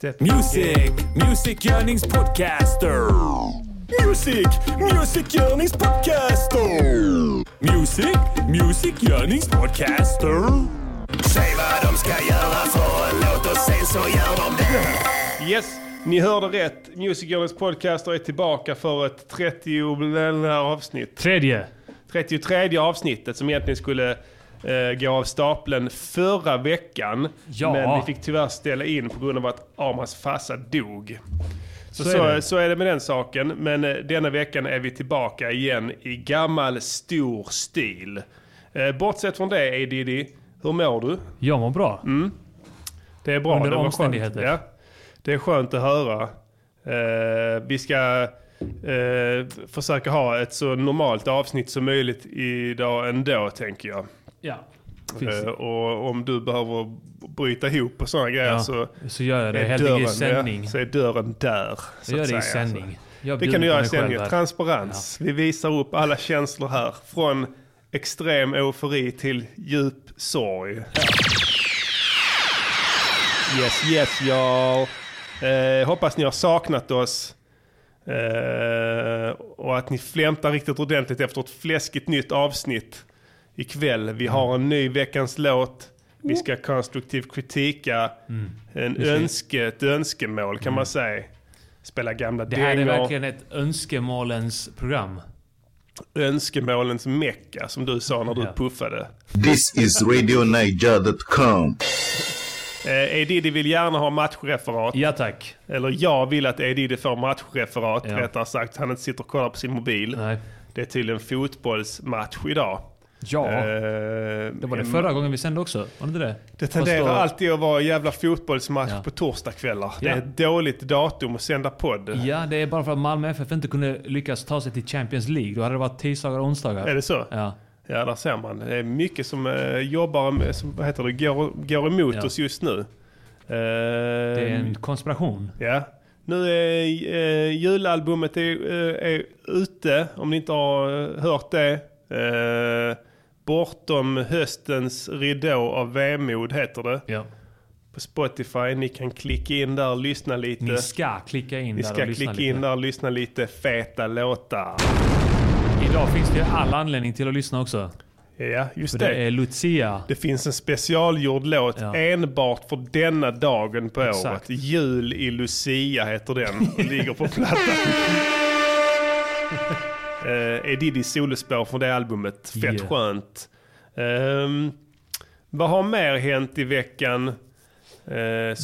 Step. Music, musikgörningspodcaster. Music, musikgörningspodcaster. Music, musikgörningspodcaster. Säg vad de ska göra för en låt och sen så gör de det. Yes, ni hörde rätt. Music Journeys podcaster är tillbaka för ett 30 avsnitt. Tredje. 33 avsnittet som egentligen skulle eh, gå av stapeln förra veckan. Ja. Men vi fick tyvärr ställa in på grund av att Amras farsa dog. Så, Så så, är så, det. är det med den saken. Men eh, denna veckan är vi tillbaka igen i gammal stor stil. Eh, bortsett från det, A. Diddy, hur mår du? Jag mår bra. Det är bra. Under det var omständigheter. Skönt. Ja, det är skönt att höra. Eh, vi ska eh, försöka ha ett så normalt avsnitt som möjligt idag ändå, tänker jag. Ja. Eh, och om du behöver bryta ihop och sådana grejer Ja, så, så gör jag det är dörren, i sändning. Ja, så är dörren där. Så jag gör det i sändning. Jag Det kan du göra i sändning. Transparens. Vi visar upp alla känslor här. Från extrem eufori till djup sorg. Yes, yes y'all. Eh, hoppas ni har saknat oss. Eh, och att ni flämtar riktigt ordentligt efter ett fläskigt nytt avsnitt ikväll. Vi har en ny veckans låt. Vi ska konstruktivt kritika Mm. en önske, ett önskemål kan man säga. Spela gamla Det här är dängor. verkligen ett önskemålens program. önskemålens mecka som du sa när du Ja. puffade. This is RadioNiger.com. Eh, Edidi vill gärna ha matchreferat. Ja tack. Eller jag vill att Edidi får matchreferat. Ja. Rättare sagt, han inte sitter och kollar på sin mobil. Nej. Det är tydligen fotbollsmatch idag. Ja. Eh, det var det förra gången vi sände också. Var det inte det? Det Fast tenderar då- alltid att vara jävla fotbollsmatch Ja. på torsdagskvällar. Det Ja. är ett dåligt datum att sända podd. Ja, det är bara för att Malmö FF inte kunde lyckas ta sig till Champions League. Då hade det varit tisdagar och onsdagar. Är det så? Ja. Ja, där ser man. Det är mycket som eh, jobbar, som, vad heter det, går, går emot Ja. oss just nu. Eh, Det är en konspiration. Ja. Nu är eh, julalbumet är, eh, är ute, om ni inte har eh, hört det. Eh, bortom höstens ridå av vemod heter det. Ja. På Spotify. Ni kan klicka in där och lyssna lite. Ni ska klicka in Ni där ska och lyssna klicka lite. in där och lyssna lite feta låtar. Idag finns det all anledning till att lyssna också. Ja, just det. det är Lucia. Det finns en specialgjord låt Ja. enbart för denna dagen på Exakt. året. Jul i Lucia heter den. och ligger på plattan. uh, är Diddy solospår från det albumet. Fett Yeah. skönt. Ehm, vad har mer hänt i veckan? Uh,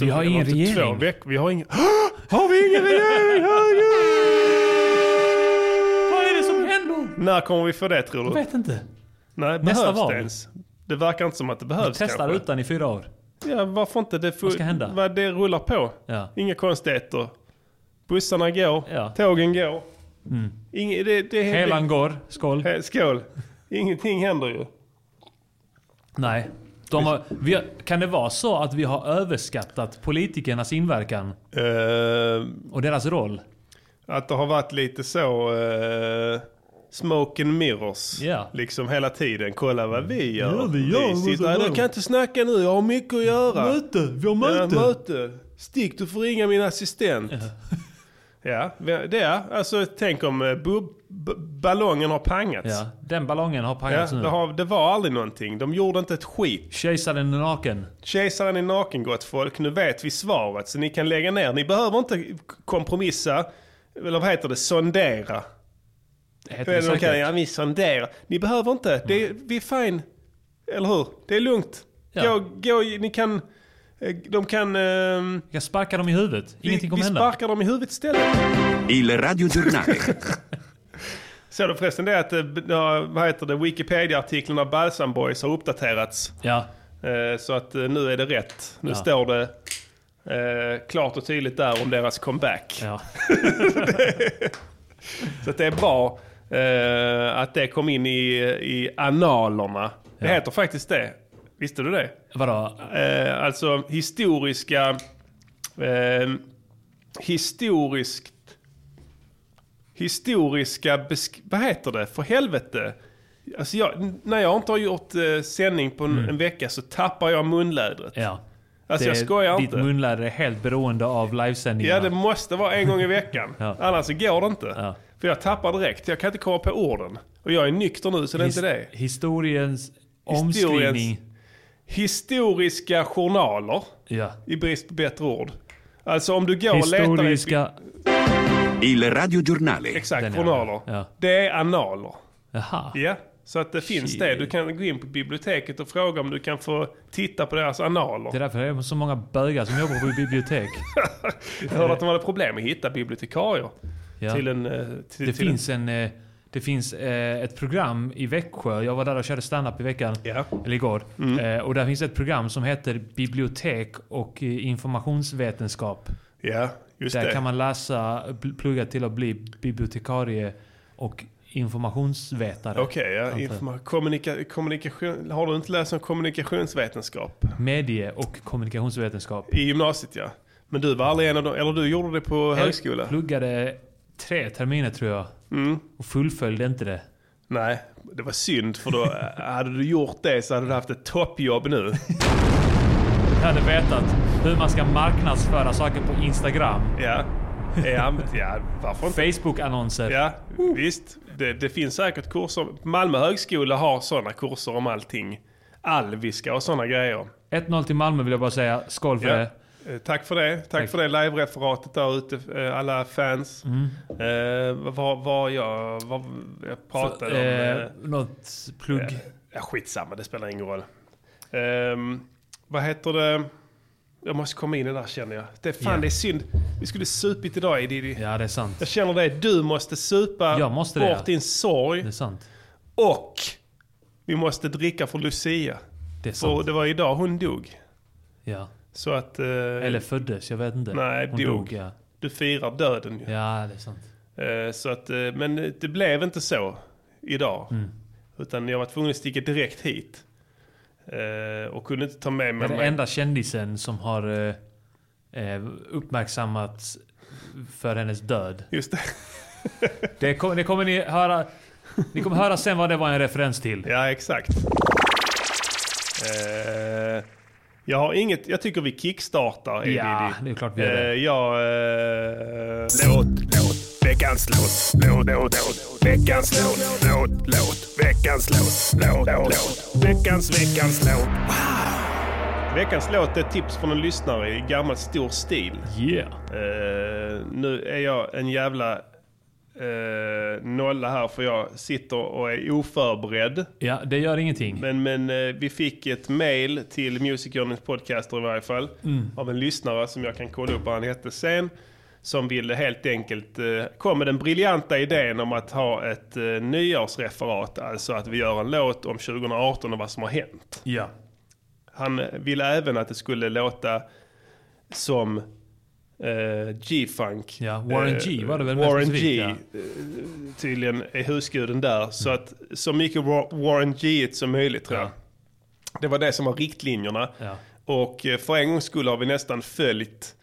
Vi har ingen regering. Två veck- vi har ingen... har vi ingen regering? När kommer vi få det tror du? Jag vet inte. Nej, Nästa behövs val. det ens? Det verkar inte som att det Vi behövs testar kanske. utan i fyra år. Ja, varför inte? Det, får, Vad ska hända? Vad det rullar på. Ja. Inga konstigheter. Bussarna går, Ja. tågen går. Inge, det, det, Helan går. Skål. He, skål. Ingenting händer ju. Nej. De har, vi har, kan det vara så att vi har överskattat politikernas inverkan Eh, och deras roll? att det har varit lite så... Uh, smoke and mirrors. Ja. Liksom hela tiden. Kolla vad vi gör. Ja, vi gör, sitter vi Du gör. kan inte snacka nu, jag har mycket att göra. Möte! Vi har Ja, möte. Stick, du får ringa min assistent. Ja, det är. Alltså tänk om eh, ballongen har pangats. Ja, den ballongen har Ja, pangats nu. det, har, det var aldrig någonting. De gjorde inte ett skit. Kejsaren är naken. Kejsaren är naken gott folk. Nu vet vi svaret så ni kan lägga ner. Ni behöver inte kompromissa. Eller vad heter det? Sondera. Det heter det kan, säkert. ja, vi sonderar. Ni behöver inte. Det är, vi är fine. Eller hur? Det är lugnt. Ja. Gå, gå, ni kan... eh, De kan... ehm, Jag ska sparka dem i huvudet. vi, Ingenting vi kommer hända. sparkar dem i huvudet istället. Il radiogiornale. Såg du förresten det att eh, ja, vad heter det, Wikipedia-artikeln av Balsam Boys har uppdaterats? Ja. Eh, Så att nu är det rätt. Nu Ja. står det eh, klart och tydligt där om deras comeback. ja. Så att det är bra eh, att det kom in i, i analerna. Det Ja. heter faktiskt det. Visste du det? Vadå? Eh, alltså historiska... Eh, historiskt... Historiska... Besk- vad heter det? För helvete. Alltså jag, när jag inte har gjort eh, sändning på en, en vecka så tappar jag munlädret. Ja. Alltså jag skojar ditt inte. munläder är helt beroende av livesändningarna. Ja, det måste vara en gång i veckan. Ja. Annars så går det inte. Ja. För jag tappar direkt. Jag kan inte komma på orden. Och jag är nykter nu, så det är inte det. Historiens omskrivning. Historiska journaler, Ja. i brist på bättre ord. Alltså om du går och letar... Historiska... Il radiogiornale. Exakt, Den är- journaler. ja. Det är analer. Jaha. Ja, så att det finns Shit. det. Du kan gå in på biblioteket och fråga om du kan få titta på deras analer. Det är därför det är så många bögar som jobbar på bibliotek. Jag hörde att de hade problem med att hitta bibliotekarier. Ja. Till en... eh, Till, Det till finns, en, eh, det finns eh, ett program i Växjö. Jag var där och körde stand-up i veckan. Ja. Eller igår. Mm. Och där finns ett program som heter Bibliotek och informationsvetenskap. En, ja, just Där det. kan man läsa, plugga till att bli bibliotekarie och informationsvetare. Okej, ja. Antar jag. Informa- kommunika- kommunikation, har du inte läst om kommunikationsvetenskap? Medie och kommunikationsvetenskap. I gymnasiet ja. Men du var aldrig en av dem, eller du gjorde det på högskola? Jag pluggade tre terminer tror jag. Mm. Och fullföljde inte det. Nej, det var synd för då eh, hade du gjort det så hade du haft ett toppjobb nu. Jag hade vetat hur man ska marknadsföra saker på Instagram. Ja, ja, ja varför inte? Facebook-annonser. Ja, visst. Det, det finns säkert kurser. Malmö högskola har sådana kurser om allting. Alviska och sådana grejer. 1-0 till Malmö vill jag bara säga. Skål för Ja. det. Eh, Tack för det. Tack, Tack. för det live-referatet där ute, eh, alla fans. Mm. Eh, vad var jag, vad, jag pratade om? Eh, Eh, något plugg. ja, skitsamma, det spelar ingen roll. Ehm, vad heter det? Jag måste komma in i det där känner jag. Det, fan, Ja. det är synd. Vi skulle supit idag Edidi. Ja, det är sant. Jag känner det. Du måste supa Jag måste det, bort ja. din sorg. Det är sant. Och vi måste dricka för Lucia. Det är För sant. det var idag hon dog. Ja. Så att... eh, Eller föddes, jag vet inte. Nej, Hon dog. dog. Ja. Du firar döden ju. ja, det är sant. Eh, Så att, eh, men det blev inte så idag. Mm. Utan jag var tvungen att sticka direkt hit. Eh, Och kunde inte ta med mig... den enda kändisen som har eh, eh, uppmärksammats för hennes död. Just det. Det, kom, det kommer ni höra. Ni kommer höra sen vad det var en referens till. Ja, exakt. Eh, Jag har inget... Jag tycker vi kickstartar, Edidi. Ja, det är klart vi gör det. Eh, Jag... eh, Låt, låt, veckans låt, låt, låt, låt, veckans låt, låt, låt, veckans låt, låt, låt, veckans, veckans låt. Veckans låt är ett tips från en lyssnare i gammal stor stil. Yeah. Eh, nu är jag en jävla eh, nolla här för jag sitter och är oförberedd. Ja, det gör ingenting. Men, men eh, vi fick ett mail till Music Journeys podcaster i varje fall. Av en lyssnare som jag kan kolla upp vad han hette sen. Som ville helt enkelt, eh, kom med den briljanta idén om att ha ett eh, nyårsreferat. Alltså att vi gör en låt om 2018 och vad som har hänt. Ja. Han ville även att det skulle låta som eh, G-funk. Ja, Warren G var det väl Warren G ja. eh, tydligen är husguden där. Så att så mycket Wa- Warren G som möjligt tror jag. Ja. Det var det som var riktlinjerna. Ja. Och eh, för en gångs skull har vi nästan följt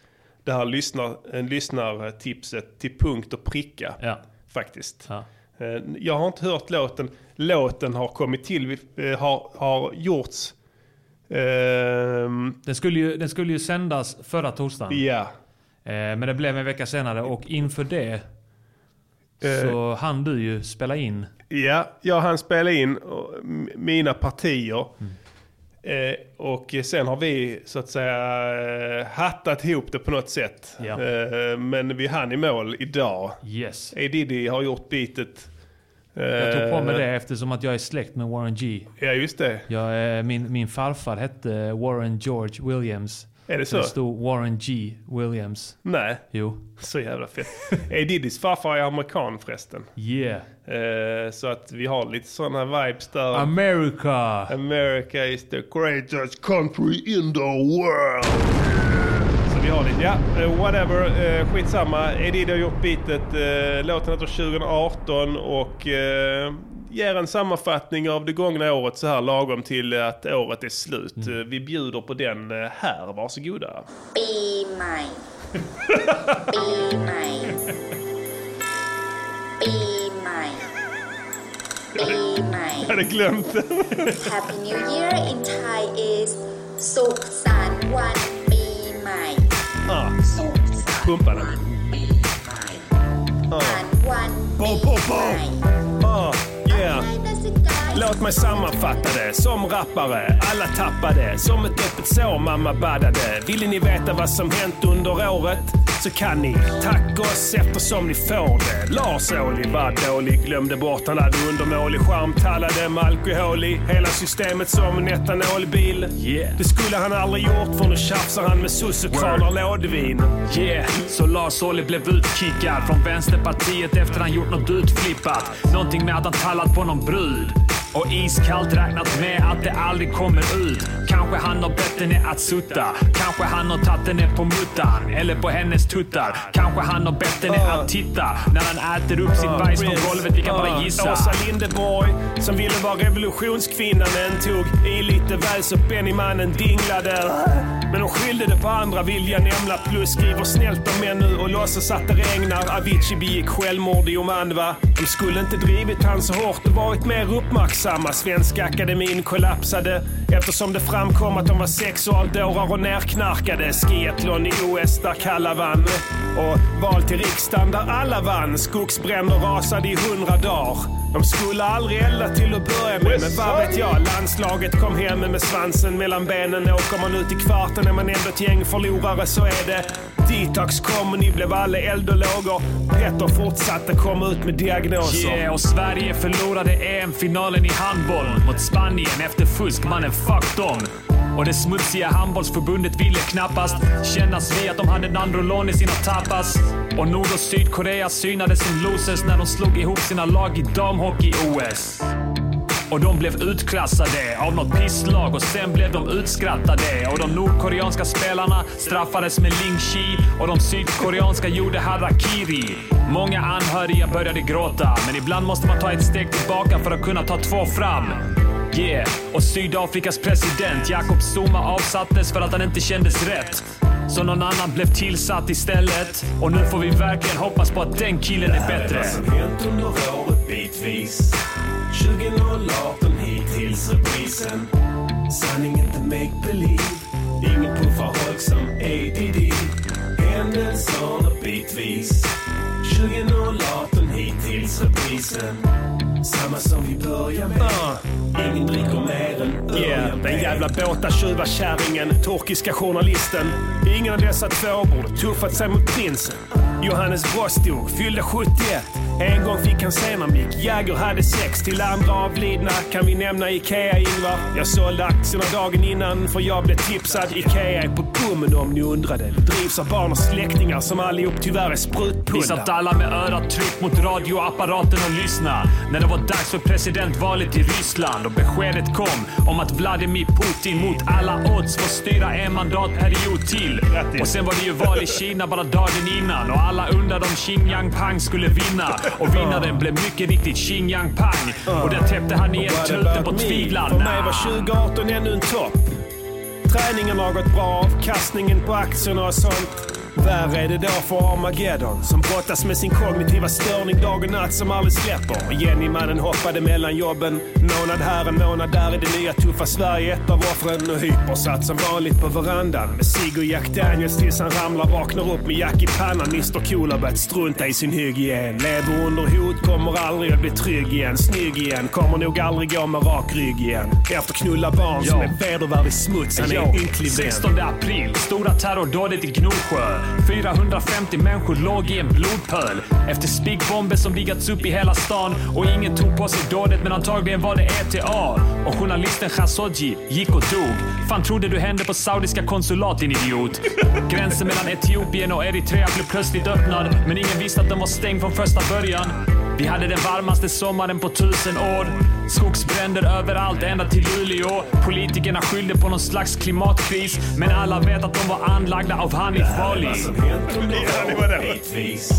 det här lyssnar, eh, lyssnartipset till punkt och pricka. Ja. Faktiskt. Ja. Eh, Jag har inte hört låten. Låten har kommit till, eh, har, har gjorts. ehm, Den, skulle ju, den skulle ju sändas förra torsdagen. Ja, Eh, men det blev en vecka senare och inför det så hann du ju spela in. ja, jag hann spela in mina partier. Eh, och sen har vi så att säga eh, hattat ihop det på något sätt. Ja. Eh, men vi hann i mål idag. Yes. A Diddy har gjort beatet. Eh, Jag tog på mig det eftersom att jag är släkt med Warren G. Ja, just det. Jag, eh, min, min farfar hette Warren George Williams. Är det Så det så? stod Warren G. Williams. Nej, Jo. så jävla fett. A Diddys farfar är amerikan förresten. Yeah. Eh, så att vi har lite sådana vibes där. America! America is the greatest country in the world. Så vi har lite, ja, eh, whatever, uh, skitsamma. Eddie har gjort beatet, uh, låten heter 2018 och ger en sammanfattning av det gångna året så här lagom till att året är slut. Mm. Eh, vi bjuder på den eh, här. Varsågoda. Be mine. Be mine. Be mine. Be mine. Jag hade glömt den. Happy New Year in Thai is Sok San Wan Be mine. Ah. Pumpa den. Ah. San Wan Be mine. Yeah. Låt mig sammanfatta det. Som rappare, alla tappade. Som ett öppet sår mamma baddade. Ville ni veta vad som hänt under året? Så kan ni tacka oss eftersom ni får det. Lars Ohly var dålig, glömde bort han hade undermålig charm. Tallade med alkohol i hela systemet som en etanolbil. Yeah. Det skulle han aldrig gjort för nu tjafsar han med sossekvarnar lådvin. Yeah, så Lars Ohly blev utkickad från Vänsterpartiet efter han gjort något utflippat. Någonting med att han tallat på någon brud. Och iskallt räknat med att det aldrig kommer ut. Kanske han har bett henne att sutta. Kanske han har tagit henne på muttan. Eller på hennes tuttar. Kanske han har bett henne att titta när han äter upp sitt bajs från golvet. Vi kan bara Ah, gissa. Åsa Linderborg som ville vara revolutionskvinna men tog i lite väl så Benny-mannen dinglade. Men hon skyllde det på andra vill jag nämna plus skriver snällt om män nu och låtsas att det regnar. Avicii begick självmord i Omanva. De skulle inte drivit han så hårt och varit mer uppmärksamma. Svenska akademin kollapsade eftersom det framkom att de var sexualdårar och nerknarkade. Skiathlon i OS där Kalla vann. Och val till riksdagen där alla vann. Skogsbränder rasade i hundra dagar. De skulle aldrig elda till att börja med, men vad vet jag? Landslaget kom hem med svansen mellan benen. Åker man ut i kvarten är man ändå ett gäng förlorare, så är det. Detox kom och ni blev alla eld och lågor. Petter fortsatte komma ut med diagnoser. Yeah, och Sverige förlorade EM-finalen i handboll mot Spanien efter fusk. Mannen, fuck dem. Och det smutsiga handbollsförbundet ville knappast kännas vid att de hade Nandrolon i sina tapas. Och Nord och Sydkorea synade som losers när de slog ihop sina lag i damhockey-OS. Och de blev utklassade av något pisslag och sen blev de utskrattade. Och de nordkoreanska spelarna straffades med Ling Chi och de sydkoreanska gjorde harakiri. Många anhöriga började gråta, men ibland måste man ta ett steg tillbaka för att kunna ta två fram. Yeah, och Sydafrikas president Jacob Zuma avsattes för att han inte kändes rätt. Så någon annan blev tillsatt istället. Och nu får vi verkligen hoppas på att den killen är bättre. Det här är vad som hänt under året bitvis 2018 hittills reprisen Sanning inte make believe Ingen puffar hög som ADD Händelserna bitvis 2018 hittills reprisen Samma som vi börjar med Ingen dricker mer än Yeah, den jävla båtatjuvarkärringen, turkiska journalisten. Ingen av dessa två borde tuffat sig mot prinsen. Johannes Brostog fyllde 71. En gång fick han se när Mick Jagger hade sex. Till andra avlidna kan vi nämna Ikea-Ingvar. Jag sålde aktierna dagen innan för jag blev tipsad. Ikea är på bommen om ni undrade. Det drivs av barn och släktingar som allihop tyvärr är Vi sprutpundar. satt alla med örat tryckt mot radioapparaten och lyssna när det var dags för presidentvalet i Ryssland och beskedet kom om att Vladimir Putin mot alla odds får styra en mandatperiod till. Och sen var det ju val i Kina bara dagen innan och alla undrade om Xinjiang Pang skulle vinna. Och vinnaren blev mycket riktigt Xinjiang Pang. Och där täppte han igen about på tvivlarna. För mig var 2018 ännu en topp. Träningen har gått bra, avkastningen på aktierna och sånt. Värre är det då för Armageddon som brottas med sin kognitiva störning dag och natt som aldrig släpper. Jenny-mannen hoppade mellan jobben. Månad här, en månad där i det nya tuffa Sverige. Ett av offren och Hyper satt som vanligt på verandan med cigg och Jack Daniels tills han ramlar, vaknar upp med jack i pannan. Mr Cool har börjat strunta i sin hygien. Lever under hot, kommer aldrig att bli trygg igen. Snygg igen, kommer nog aldrig gå med rak rygg igen. Efter knulla barn som Ja. är vedervärdig smuts. Han är en ynklig vän. 16 april, stora terrordådet i Gnosjö. 450 människor låg i en blodpöl efter spickbomber som liggats upp i hela stan och ingen tog på sig dådet men antagligen var det ETA. Och journalisten Khashoggi gick och dog. Fan trodde du hände på saudiska konsulat din idiot? Gränsen mellan Etiopien och Eritrea blev plötsligt öppnad men ingen visste att den var stängd från första början. Vi hade den varmaste sommaren på tusen år. Skogsbränder överallt ända till Luleå. Politikerna skyllde på någon slags klimatkris. Men alla vet att de var anlagda av Hanif Bali. Ja, det var det. Hitvis.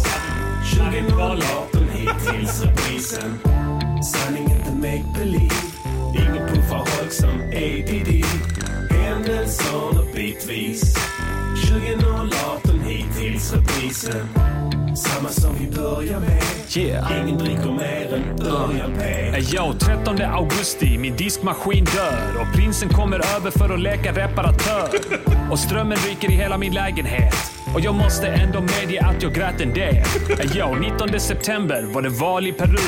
2018 hittills reprisen. Sanning inte make believe. Ingen puffar hög som ADD. Händelserna bitvis. 2018 hittills reprisen. Samma som vi börjar med. Yeah. Ingen dricker mer än Örjan P. Yo, 13 augusti, min diskmaskin dör och prinsen kommer över för att leka reparatör. Och strömmen ryker i hela min lägenhet. Och jag måste ändå medge att jag grät en del. Yo, 19 september var det val i Peru.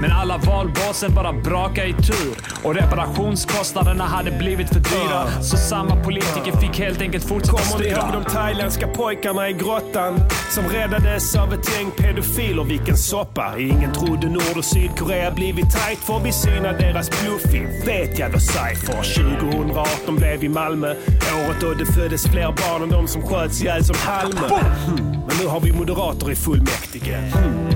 Men alla valbåsen bara braka i tur. Och reparationskostnaderna hade blivit för dyra. Så samma politiker fick helt enkelt fortsätta Kommer ni ihåg styra. de thailändska pojkarna i grottan som räddades av av ett gäng pedofiler? Vilken soppa! Ingen trodde Nord och Sydkorea blivit tajt får vi syna deras bluffing. Vet jag då Cypher. 2018 blev i Malmö året då det föddes fler barn än de som sköts ihjäl som Palme. Hm. Nu har vi moderater i fullmäktige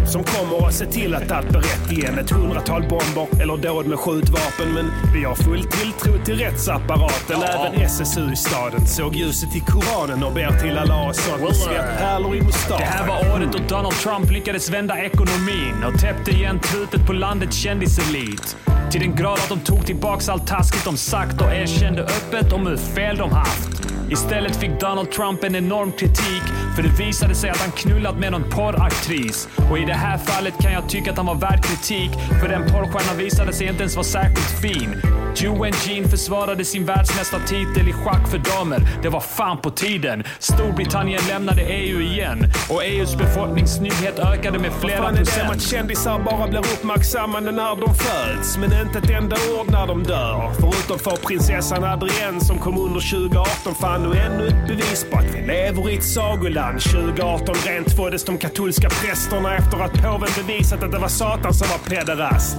som kommer att se till att allt blir rätt igen. Ett hundratal bomber eller dåd med skjutvapen. Men vi har full tilltro till rättsapparaten. Även SSU i staden såg ljuset i Koranen och ber till Allah och sånt med svettpärlor i mustaschen. Det här var året då Donald Trump lyckades vända ekonomin och täppte igen trutet på landets kändiselit. Till den grad att de tog tillbaks allt taskigt de sagt och erkände öppet om hur fel de haft. Istället fick Donald Trump en enorm kritik för det visade sig att han knullat med någon porraktris. Och i det här fallet kan jag tycka att han var värd kritik för den porrstjärnan visade sig inte ens vara särskilt fin. Joe Jean försvarade sin världsmästartitel i schack för damer. Det var fan på tiden. Storbritannien lämnade EU igen och EUs befolkningssnygghet ökade med flera Fan är det att procent. kändisar bara blir uppmärksammade när de föds, men inte ett enda ord när de dör. Förutom för prinsessan Adrienne som kom under 2018 fann nu ännu ett bevis på att vi lever i ett sagoland. 2018 rent tvåddes de katolska prästerna efter att påven bevisat att det var Satan som var pederast.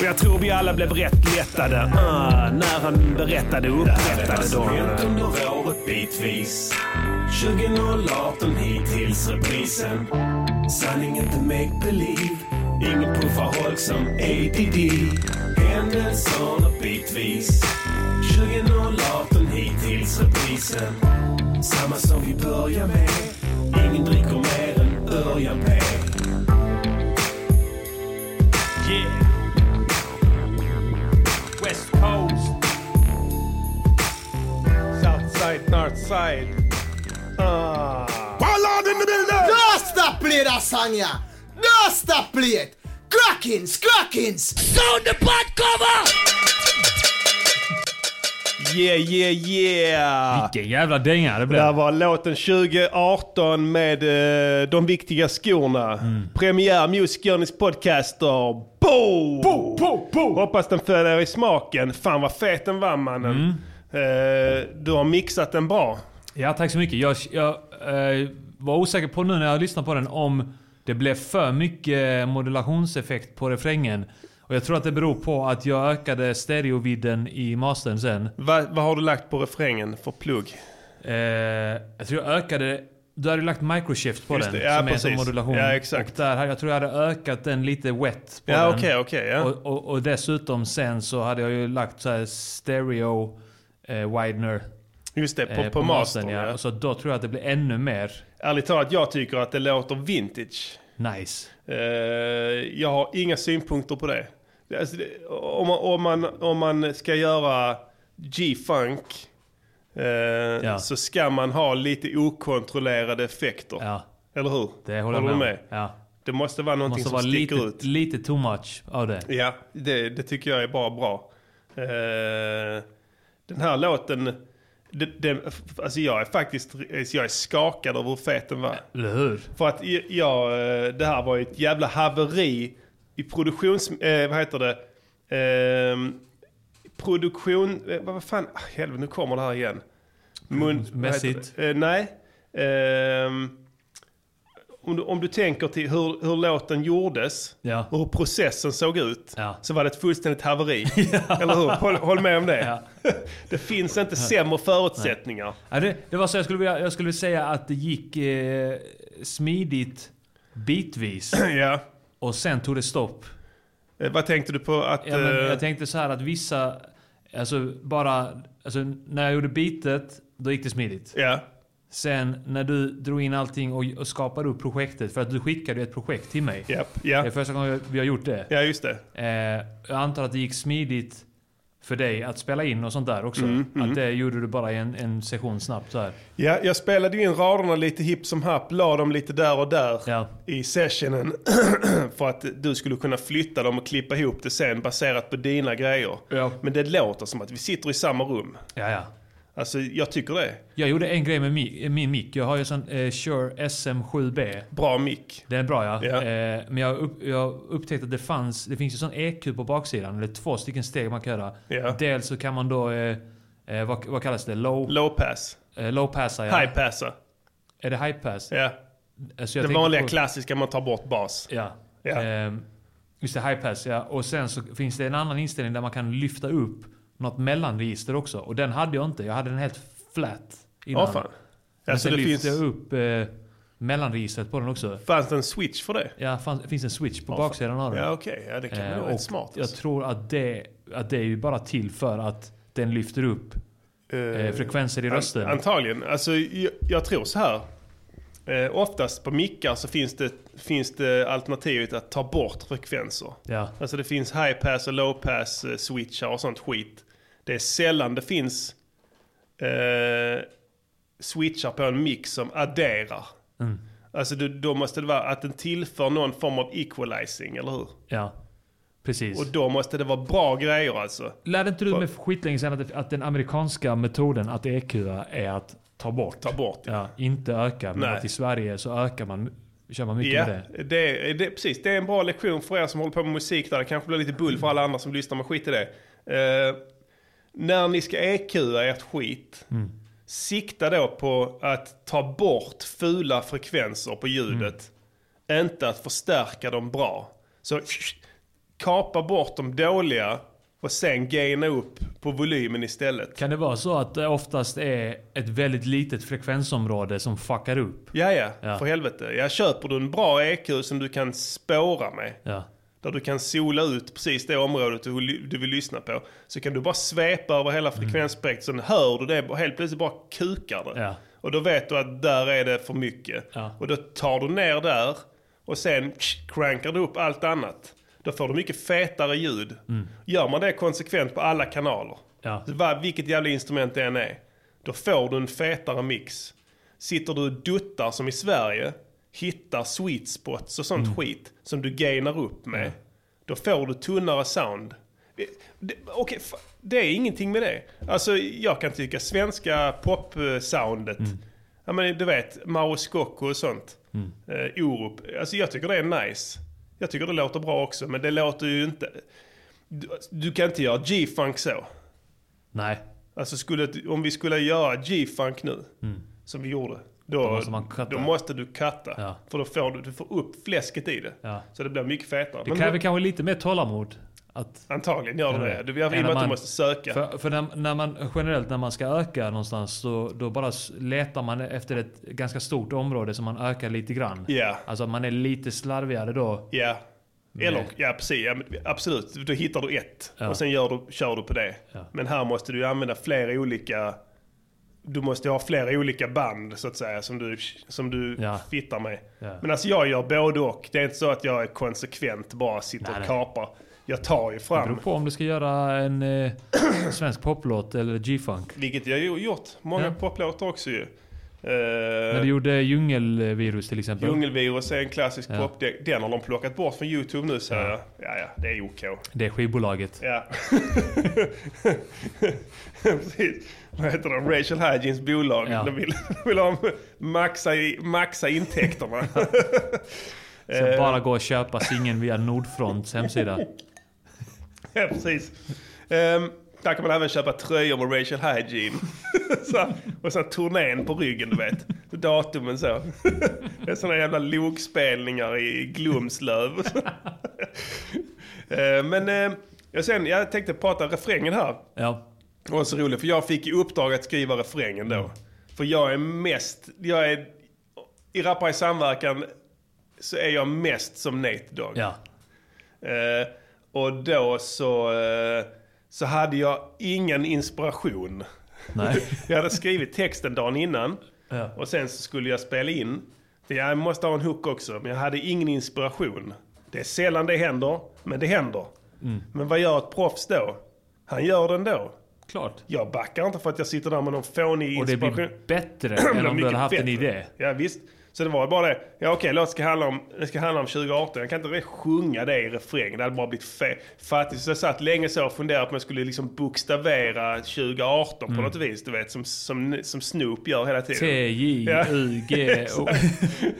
Och jag tror vi alla blev rätt lättade ah, när han berättade och upprättade dem. under året bitvis. 2018 hittills reprisen. Sanning inte make believe. Ingen puffar holk som ADD. Händelserna bitvis. 2018 hittills reprisen. Samma som vi börjar med. Ingen dricker mer än Örjan P. West Coast. Southside, Northside. Ah. Don't stop play that song, yeah. Don't stop play it. Crackins, crackins. Sound the butt cover. Yeah, yeah, yeah! Vilken jävla dänga det Det blev. här var låten 2018 med eh, De viktiga skorna. Premiär Music Journeys podcaster. Boom! Hoppas den föll er i smaken. Fan vad fet den var mannen. Eh, du har mixat den bra. Ja, tack så mycket. Jag, jag eh, var osäker på nu när jag lyssnade på den om det blev för mycket modulationseffekt på refrängen. Och jag tror att det beror på att jag ökade stereovidden i mastern sen. Va, vad har du lagt på refrängen för plugg? Eh, jag tror jag ökade... Du hade lagt microshift på Just den, det, ja, som är som precis. modulation. Ja, exakt. Och där, jag tror jag hade ökat den lite wet på Ja, den. okej, okej. ja. Och, och, och dessutom sen så hade jag ju lagt så här stereo eh, widener Just det, på, eh, på, mastern. ja. Ja. Så då tror jag att det blir ännu mer Ärligt talat, jag tycker att det låter vintage. nice. Eh, jag har inga synpunkter på det. Alltså, om, man, om, man, om man ska göra G-funk eh, så ska man ha lite okontrollerade effekter. Ja, Eller hur? det håller jag du med, med? Ja. Det måste vara någonting måste som vara sticker lite, ut. lite too much av det. Ja, det, det tycker jag är bara bra. Eh, den här låten, det, det, alltså jag är faktiskt jag är skakad över hur fet den var. Eller hur? För att jag, eh, det här var ju ett jävla haveri i produktions... Eh, vad heter det? Eh, produktion... Eh, vad fan? Ah, helvete, nu kommer det här igen. Mun, vad heter Mässigt? det? Eh, nej. Ehm, om, du, om du tänker till hur, hur låten gjordes Ja. och hur processen såg ut. Ja. Så var det ett fullständigt haveri. Eller hur? Håll, håll med om det. Ja. det finns inte sämre förutsättningar. Ja, det, det var så jag skulle, vilja, jag skulle säga att det gick eh, smidigt bitvis. ja. Och sen tog det stopp. Eh, vad tänkte du på att... Ja, men eh, jag tänkte så här att vissa, alltså bara, alltså när jag gjorde bitet, då gick det smidigt. Ja. Sen när du drog in allting och, och skapade upp projektet, för att du skickade ett projekt till mig. Japp, Det ja. är första gången vi har gjort det. ja, just det. Eh, jag antar att det gick smidigt för dig att spela in och sånt där också. Mm, Att det gjorde du bara i en, en session snabbt så här. Ja, jag spelade ju in raderna lite hipp som happ, la dem lite där och där Ja. i sessionen för att du skulle kunna flytta dem och klippa ihop det sen baserat på dina grejer. Ja. Men det låter som att vi sitter i samma rum. Ja, ja. Alltså, jag tycker det. Jag gjorde en grej med mi, min mick. Jag har ju en sån eh, Shure SM7B. Bra mick. Den är bra ja. Ja. Eh, men jag, upp, jag upptäckte att det fanns, det finns ju sån EQ på baksidan. Eller två stycken steg man kan göra. Ja. Dels så kan man då, eh, eh, vad, vad kallas det? Low, Low pass. eh, low passa ja. High passa. Är det high pass? Ja. Alltså, jag Det vanliga på- klassiska man tar bort bas. Ja. Ja. Ehm, just det, high pass ja. Och sen så finns det en annan inställning där man kan lyfta upp något mellanregister också. Och den hade jag inte. Jag hade den helt flat innan. Ja, fan. Men Alltså, sen det lyfte finns, jag upp eh, mellanregistret på den också. fanns det en switch för det? Ja, fanns, finns en switch på baksidan av den. Ja, okej. Ja, det kan Eh, vara smart. Jag alltså. tror att det, att det är ju bara till för att den lyfter upp eh, frekvenser i rösten. An- Antagligen. Alltså, jag, jag tror så här. Eh, oftast på mickar så finns det, finns det alternativet att ta bort frekvenser. ja. Alltså det finns high pass och low pass eh, switchar och sånt skit. Det är sällan det finns eh, switchar på en mick som adderar. Mm. Alltså det, då måste det vara att den tillför någon form av equalizing, eller hur? ja. Precis. Och då måste det vara bra grejer alltså. Lärde inte du mig för skitlänge sedan att, att den amerikanska metoden att EQ är att ta bort? Ta bort. Ja, inte öka. Men Nej. att i Sverige så ökar man, kör man mycket Ja, med det. det, det, precis. Det är en bra lektion för er som håller på med musik där. Det kanske blir lite bull för alla andra som lyssnar, men skit i det. Eh, när ni ska EQa ert skit, sikta då på att ta bort fula frekvenser på ljudet. Inte att förstärka dem bra. Så kapa bort de dåliga och sen gaina upp på volymen istället. Kan det vara så att det oftast är ett väldigt litet frekvensområde som fuckar upp? Ja, Ja. för helvete. Jag köper du en bra EQ som du kan spåra med. Ja. Där du kan sola ut precis det området du, du vill lyssna på. Så kan du bara svepa över hela frekvensspektrat. Sen hör du det och helt plötsligt bara kukar det. Ja. Och då vet du att där är det för mycket. Ja. Och då tar du ner där och sen crankar du upp allt annat. Då får du mycket fetare ljud. Gör man det konsekvent på alla kanaler, Ja. så vad- vilket jävla instrument det än är, då får du en fetare mix. Sitter du och duttar som i Sverige, hittar sweet spots och sånt skit som du gainar upp med, då får du tunnare sound. Det- fa- det är ingenting med det. Alltså jag kan tycka svenska pop-soundet, ja men du vet, Mauro Scocco och sånt, eh, Orup, alltså jag tycker det är nice. Jag tycker det låter bra också, men det låter ju inte... Du, du kan inte göra G-funk så. Nej. Alltså skulle, om vi skulle göra G-funk nu, som vi gjorde, då, Då måste man då måste du katta. Ja. För då får du, du får upp fläsket i det. Ja. Så det blir mycket fetare. Det kräver kanske lite mer tålamod. Att, Antagligen gör det det. Du, I och med att du måste söka. för för när, när man generellt när man ska öka någonstans så då bara letar man efter ett ganska stort område som man ökar lite grann. Ja. Alltså att man är lite slarvigare då. Ja. Eller, ja precis, ja, absolut. Då hittar du ett Ja. och sen gör du, kör du på det. Ja. Men här måste du använda flera olika... Du måste ha flera olika band så att säga som du, som du Ja. fittar med. Ja. Men alltså jag gör både och. Det är inte så att jag är konsekvent bara sitter Nej, och kapar. Jag tar ju Det beror fram, på om du ska göra en eh, svensk poplåt eller G-funk. vilket jag ju gjort. Många Ja. poplåtar också ju. När Uh, du gjorde Djungelvirus till exempel. Djungelvirus är en klassisk Ja. pop. Den- har de plockat bort från YouTube nu säger jag. Ja, ja, det är OK. Det är skivbolaget. Ja. Precis. Vad heter det? Rachel Hygienes bolag. Ja. De, vill, de vill ha maxa, maxa intäkterna. Så Eh. bara gå och köpa singeln via Nordfronts hemsida. ja, precis. Um, där kan man även köpa tröjor med Rachel Hygiene. så, och sen turnén på ryggen, du vet. Datumen så. det är såna jävla lokspelningar i Glumslöv. Eh, Men eh, jag, sen, jag tänkte prata refrängen här. Ja. Det var så roligt, för jag fick i uppdrag att skriva refrängen då. För jag är mest, jag är, i Rappar i samverkan så är jag mest som Nate Dogg. Ja. Eh, och då så, eh, så hade jag ingen inspiration. Nej. Jag hade skrivit texten dagen innan Ja. och sen så skulle jag spela in. Jag måste ha en hook också, men jag hade ingen inspiration. Det är sällan det händer, men det händer. Men vad gör ett proffs då? Han gör den då. Klart. Jag backar inte för att jag sitter där med någon fånig Och det inspiration. blir bättre än om du hade haft en bättre. idé. Ja visst. Så det var bara det. Ja okej, låt det ska handla om, det ska handla om 2018. Jag kan inte sjunga det i refrängen. Det hade bara blivit fe- fattigt. Så jag satt länge så och funderade på om jag skulle liksom bokstavera 2018 Mm. på något vis. Du vet, som, som, som Snoop gör hela tiden. T-J-U-G-O.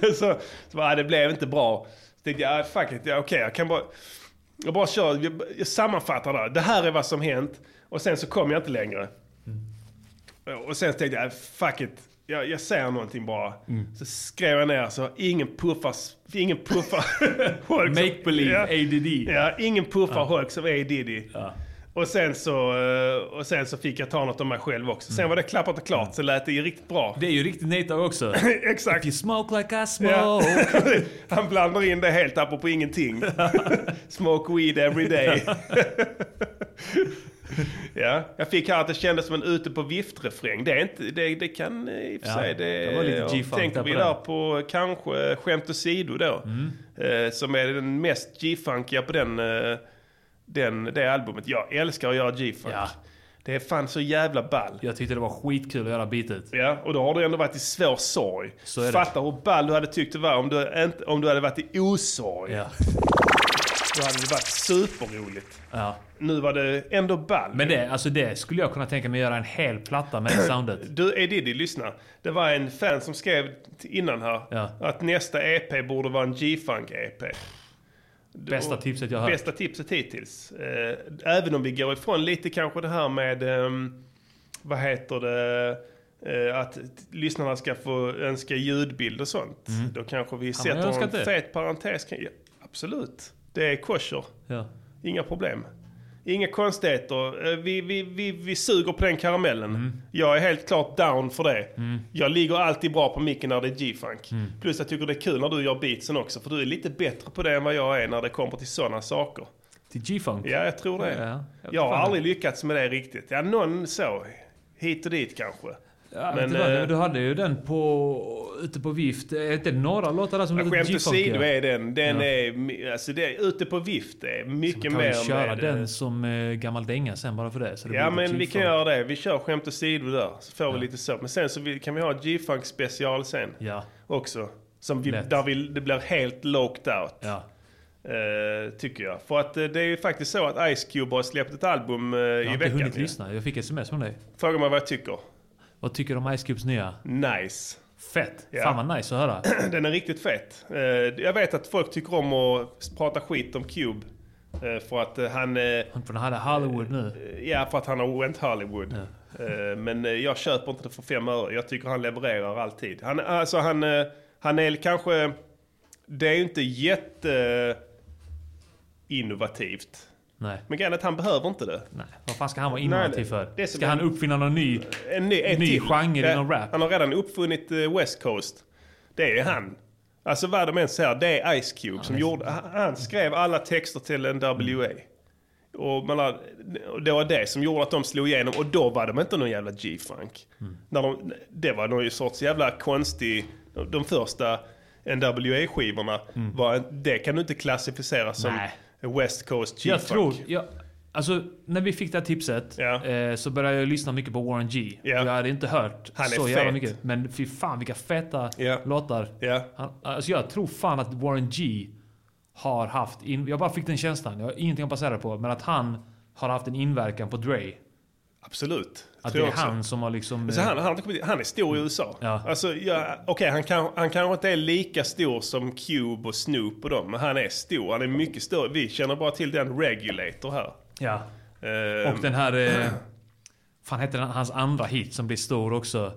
så, så bara, det blev inte bra. Så tänkte jag, ah, fuck it, ja, okej jag kan bara... Jag bara kör, jag, jag sammanfattar det. Det här är vad som hänt. Och sen så kom jag inte längre. Och sen tänkte jag, fuck it. Jag, jag säger någonting bara. Så skrev jag ner så, ingen puffar, ingen puffar Hulk Make believe, ja, ADD. Ja, ingen puffar Hulk som A. Diddy. Och sen, så, eh, och sen så fick jag ta något om mig själv också. Sen var det klappat och klart, så lät det ju riktigt bra. Det är ju riktigt Nate också. Exakt. If you smoke like I smoke. Ja. Han blandar in det helt apropå ingenting. Smoke weed every day. Ja, jag fick här att det kändes som en ute på vift-refräng. Det, är inte, det, det kan eh, i och för Ja, sig... Det, det var lite G-funk Tänker vi på där på kanske Skämt åsido då. Mm. Eh, som är den mest G-funkiga på den, eh, den, det albumet. Jag älskar att göra G-funk. Ja. Det är fan så jävla ball. Jag tyckte det var skitkul att göra beatet. Ja, och då har du ändå varit i svår sorg. Fatta hur ball du hade tyckt det var om du, inte, om du hade varit i osorg. Ja. Då hade det varit superroligt. ja. Nu var det ändå ball. Men det, alltså det skulle jag kunna tänka mig göra en hel platta med det soundet. Du, Edidi, lyssna. Det var en fan som skrev innan här Ja. att nästa EP borde vara en G-Funk-EP. Bästa tipset jag har. Bästa tipset hittills. Eh, även om vi går ifrån lite kanske det här med, ehm, vad heter det, eh, att lyssnarna ska få önska ljudbild och sånt. Då kanske vi man sätter en det? fet parentes. kring- Ja, absolut. Det är kosher. Ja. Inga problem. Inga konstigheter. Eh, Vi, vi, vi, vi suger på den karamellen. Mm. Jag är helt klart down för det. Jag ligger alltid bra på micken när det är G-funk. Mm. Plus jag tycker det är kul när du gör beatsen också. För du är lite bättre på det än vad jag är när det kommer till sådana saker. Till G-funk? Ja, jag tror det. Ja, ja. Jag Jag har aldrig lyckats med det riktigt. Ja, någon så. Hit och dit kanske. Ja, Men, men, eh, du hade ju den på, ute på vift. Är inte några låtar där som Men låter Skämt åsido är den. Den Ja. är, alltså det ute på vift. Det är mycket kan mer vi köra med, eh, den som eh, gammal dänga sen bara för det? Det Ja men vi kan göra det. Vi kör skämt åsido där. Så får vi lite så. Men sen så kan vi ha G-funk special sen. Ja, Också. Som vi, där vi, det blir helt locked out. ja. Eh, tycker jag. För att eh, det är ju faktiskt så att Ice Cube har släppt ett album eh, Jag har i inte veckan. hunnit lyssna. Jag fick sms från dig. Fråga mig vad jag tycker. Vad tycker du om Ice Cubes nya? Nice. Fett! Ja. Fan vad nice att höra. Den är riktigt fet. Eh, jag vet att folk tycker om att prata skit om Cube. eh, för att eh, han... För han hade Hollywood nu. Ja, för att han har Went Hollywood. Eh, Men jag köper inte det för fem öre. Jag tycker han levererar alltid. Han, alltså han, han är kanske... Det är ju inte jätte innovativt. Nej. Men grejen är att han behöver inte det. Nej. Vad fan ska han vara innovativ det- för? det Ska han uppfinna någon ny? En ny, en Ny till. genre Ja, inom rap. Han har redan uppfunnit eh, West Coast. Det är han. Alltså vad de än säger, det är Ice Cube som gjorde... Han, skrev alla texter till NWA. Och man och det var det som gjorde att de slog igenom. Och då var de inte någon jävla G-funk. Mm. När de, det var någon sorts jävla konstig... De, de första NWA-skivorna, var, det kan du inte klassificera som Mm. Nej. West Coast G-funk. Jag tror... Jag, alltså, när vi fick det här tipset Ja. eh, så började jag lyssna mycket på Warren G. Ja. Jag hade inte hört så jävla mycket. Men fy fan vilka feta Ja. låtar. Han, alltså jag tror fan att Warren G har haft... In, jag bara fick den känslan. Jag har ingenting att basera på. Men att han har haft en inverkan på Dre. Absolut. Att det är han som har liksom... Men så han, han, inte kommit- han är stor i USA. Ja. Alltså, ja, okej, han, kan, han kanske inte är lika stor som Cube och Snoop och dem, men han är stor. Han är mycket större. Vi känner bara till den Regulator här. Ja. Ehm, Och den här... Eh, fan heter den, hans andra hit som blir stor också?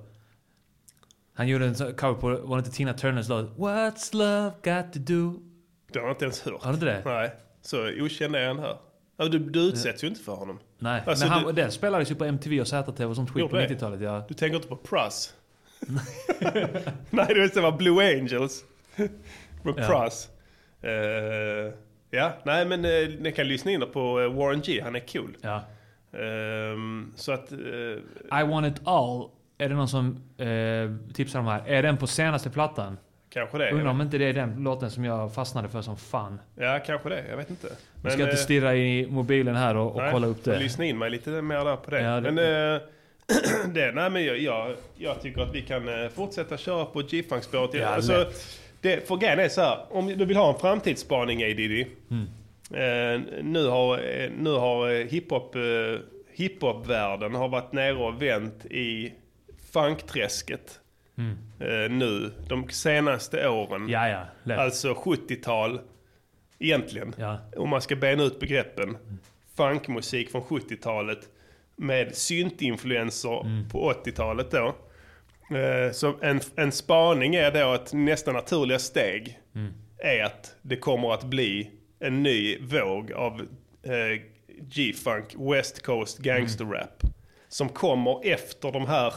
Han gjorde en cover på, var det inte Tina Turners låt? What's love got to do? Det har jag inte ens hört. Har du inte det? Nej, så okänd är han här. Du, du utsätts ju inte för honom. Nej, Alltså, men han, du- den spelades ju på MTV och ZTV och sånt skit på det? 90-talet. Ja. Du tänker inte på Pruss? Nej, det var Blue Angels. Med Ja. Pruss. Eh, ja, nej men uh, ni kan lyssna in på eh, Warren G. Han är cool. ja. Ehm, så att... eh, I want it all. Är det någon som eh, tipsar om här? Är den på senaste plattan? Kanske det. Undrar om inte det är den låten som jag fastnade för som fan. Ja, kanske det. Jag vet inte. Jag ska inte eh, stirra i mobilen här och, och nej, kolla upp det. lyssna in mig lite mer där på det. Ja, det- Men eh, det, nej men jag, jag, jag tycker att vi kan eh, fortsätta köra på G-Funk-spåret. Ja, alltså, det, för grejen är så här, om du vill ha en framtidsspaning A Diddy. Mm. Eh, nu har, nu har hiphop, eh, hiphop-världen har varit nere och vänt i funkträsket. Eh, nu, de senaste åren. Mm. Ja, ja. Lätt. Alltså 70-tal egentligen. Ja. Om man ska bena ut begreppen. Funkmusik från 70-talet med syntinfluenser Mm. på 80-talet då. Eh, Så en, en spaning är då att nästa naturliga steg Mm. är att det kommer att bli en ny våg av eh, G-funk, West Coast gangster rap. Som kommer efter de här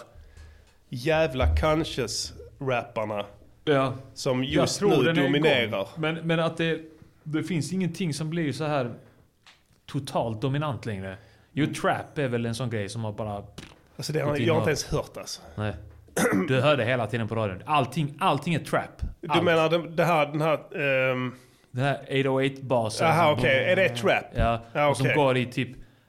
jävla conscious-rapparna Ja. som just nu dominerar. Men, men att det, det finns ingenting som blir så här totalt dominant längre. Jo, trap är väl en sån grej som har bara... Alltså det har, jag har inte ens hört alltså. Nej. Du hörde hela tiden på radion. Allting, allting är trap. Du Allt. menar det, det här, den här... ehm, Den här 808-basen. Aha, som- okej. Är det trap? Ja, Ja, och som går i typ...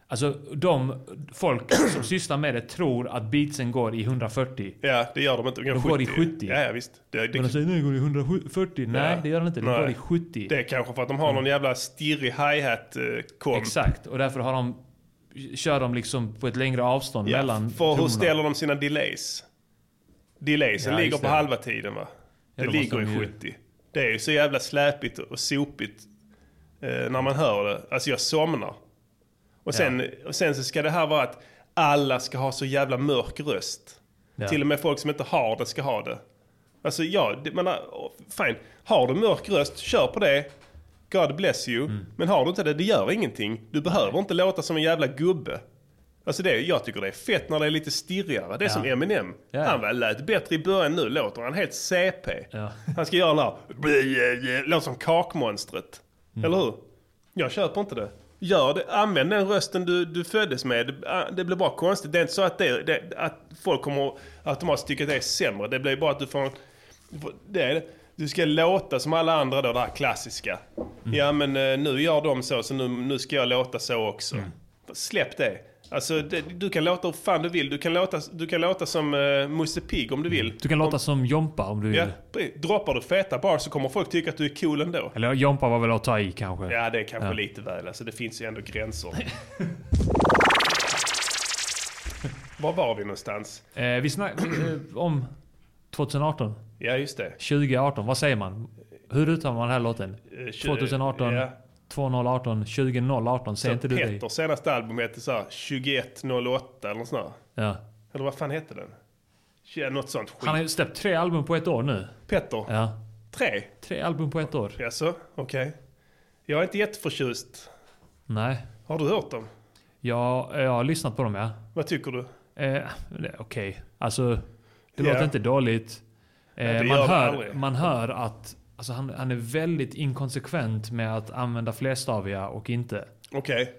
Alltså de folk som sysslar med det tror att beatsen går i 140. ja, det gör de inte. De, De går i 70. Ja, ja visst. Det, Men de det, säger nej, det går i 140. Nej, Ja. det gör den inte. Nej. går i 70. det är kanske för att de har någon jävla stirrig hi-hat eh. Exakt, och därför har de, kör de liksom på ett längre avstånd Ja, mellan för hur ställer de sina delays? Delaysen Ja, ligger på det. halva tiden va? Ja, det då måste ligger de i ju- 70. Det är ju så jävla släpigt och sopigt eh, när man hör det. Alltså jag somnar. Och sen, och sen så ska det här vara att alla ska ha så jävla mörk röst. Ja. Till och med folk som inte har det ska ha det. Alltså ja, det, man har, fine. Har du mörk röst, kör på det. God bless you. Mm. Men har du inte det, det gör ingenting. Du behöver inte låta som en jävla gubbe. Alltså det, jag tycker det är fett när det är lite stirrigare. Det är som Eminem. Ja. Han var lät bättre i början, nu låter han helt CP. Ja. Han ska göra den här, låter som kakmonstret. Mm. Eller hur? Jag köper inte det. Gör det, använd den rösten du, du föddes med. Det, det blir bara konstigt. Det är inte så att, det, det, att folk kommer automatiskt tycka att det är sämre. Det blir bara att du får, en- det är, det. du ska låta som alla andra då, det här klassiska. Mm. Ja men eh, nu gör de så, så nu, nu ska jag låta så också. Mm. Släpp det. Alltså det, du kan låta hur fan du vill. Du kan låta, du kan låta som uh, Musse Pigg om du vill. Du kan låta som Jompa om du vill. Ja, droppar du feta bars så kommer folk tycka att du är cool ändå. Eller Jompa var väl att ta i kanske. Ja, det är kanske Ja. lite väl. Alltså, det finns ju ändå gränser. Var var vi någonstans? Eh, vi snack, eh, om 2018. Ja, just det. 2018, vad säger man? Hur uttalar man den här låten? Eh, tju- 2018, Ja. 2018, 2018. Säger Så inte du det? Petters senaste album heter så här 2108 eller något sånt där. Ja. Eller vad fan heter den? Något sånt skit. Han har ju släppt tre album på ett år nu. Petter? Ja. Tre? Tre album på ett år. Jaså? Okej. Jag är inte jätteförtjust. Nej. Har du hört dem? Ja, jag har lyssnat på dem ja. Vad tycker du? Eh, Okej. Alltså, det Ja. låter inte dåligt. Eh, Nej, det man, hör, man hör att alltså, han, han är väldigt inkonsekvent med att använda flerstaviga och inte. Okej.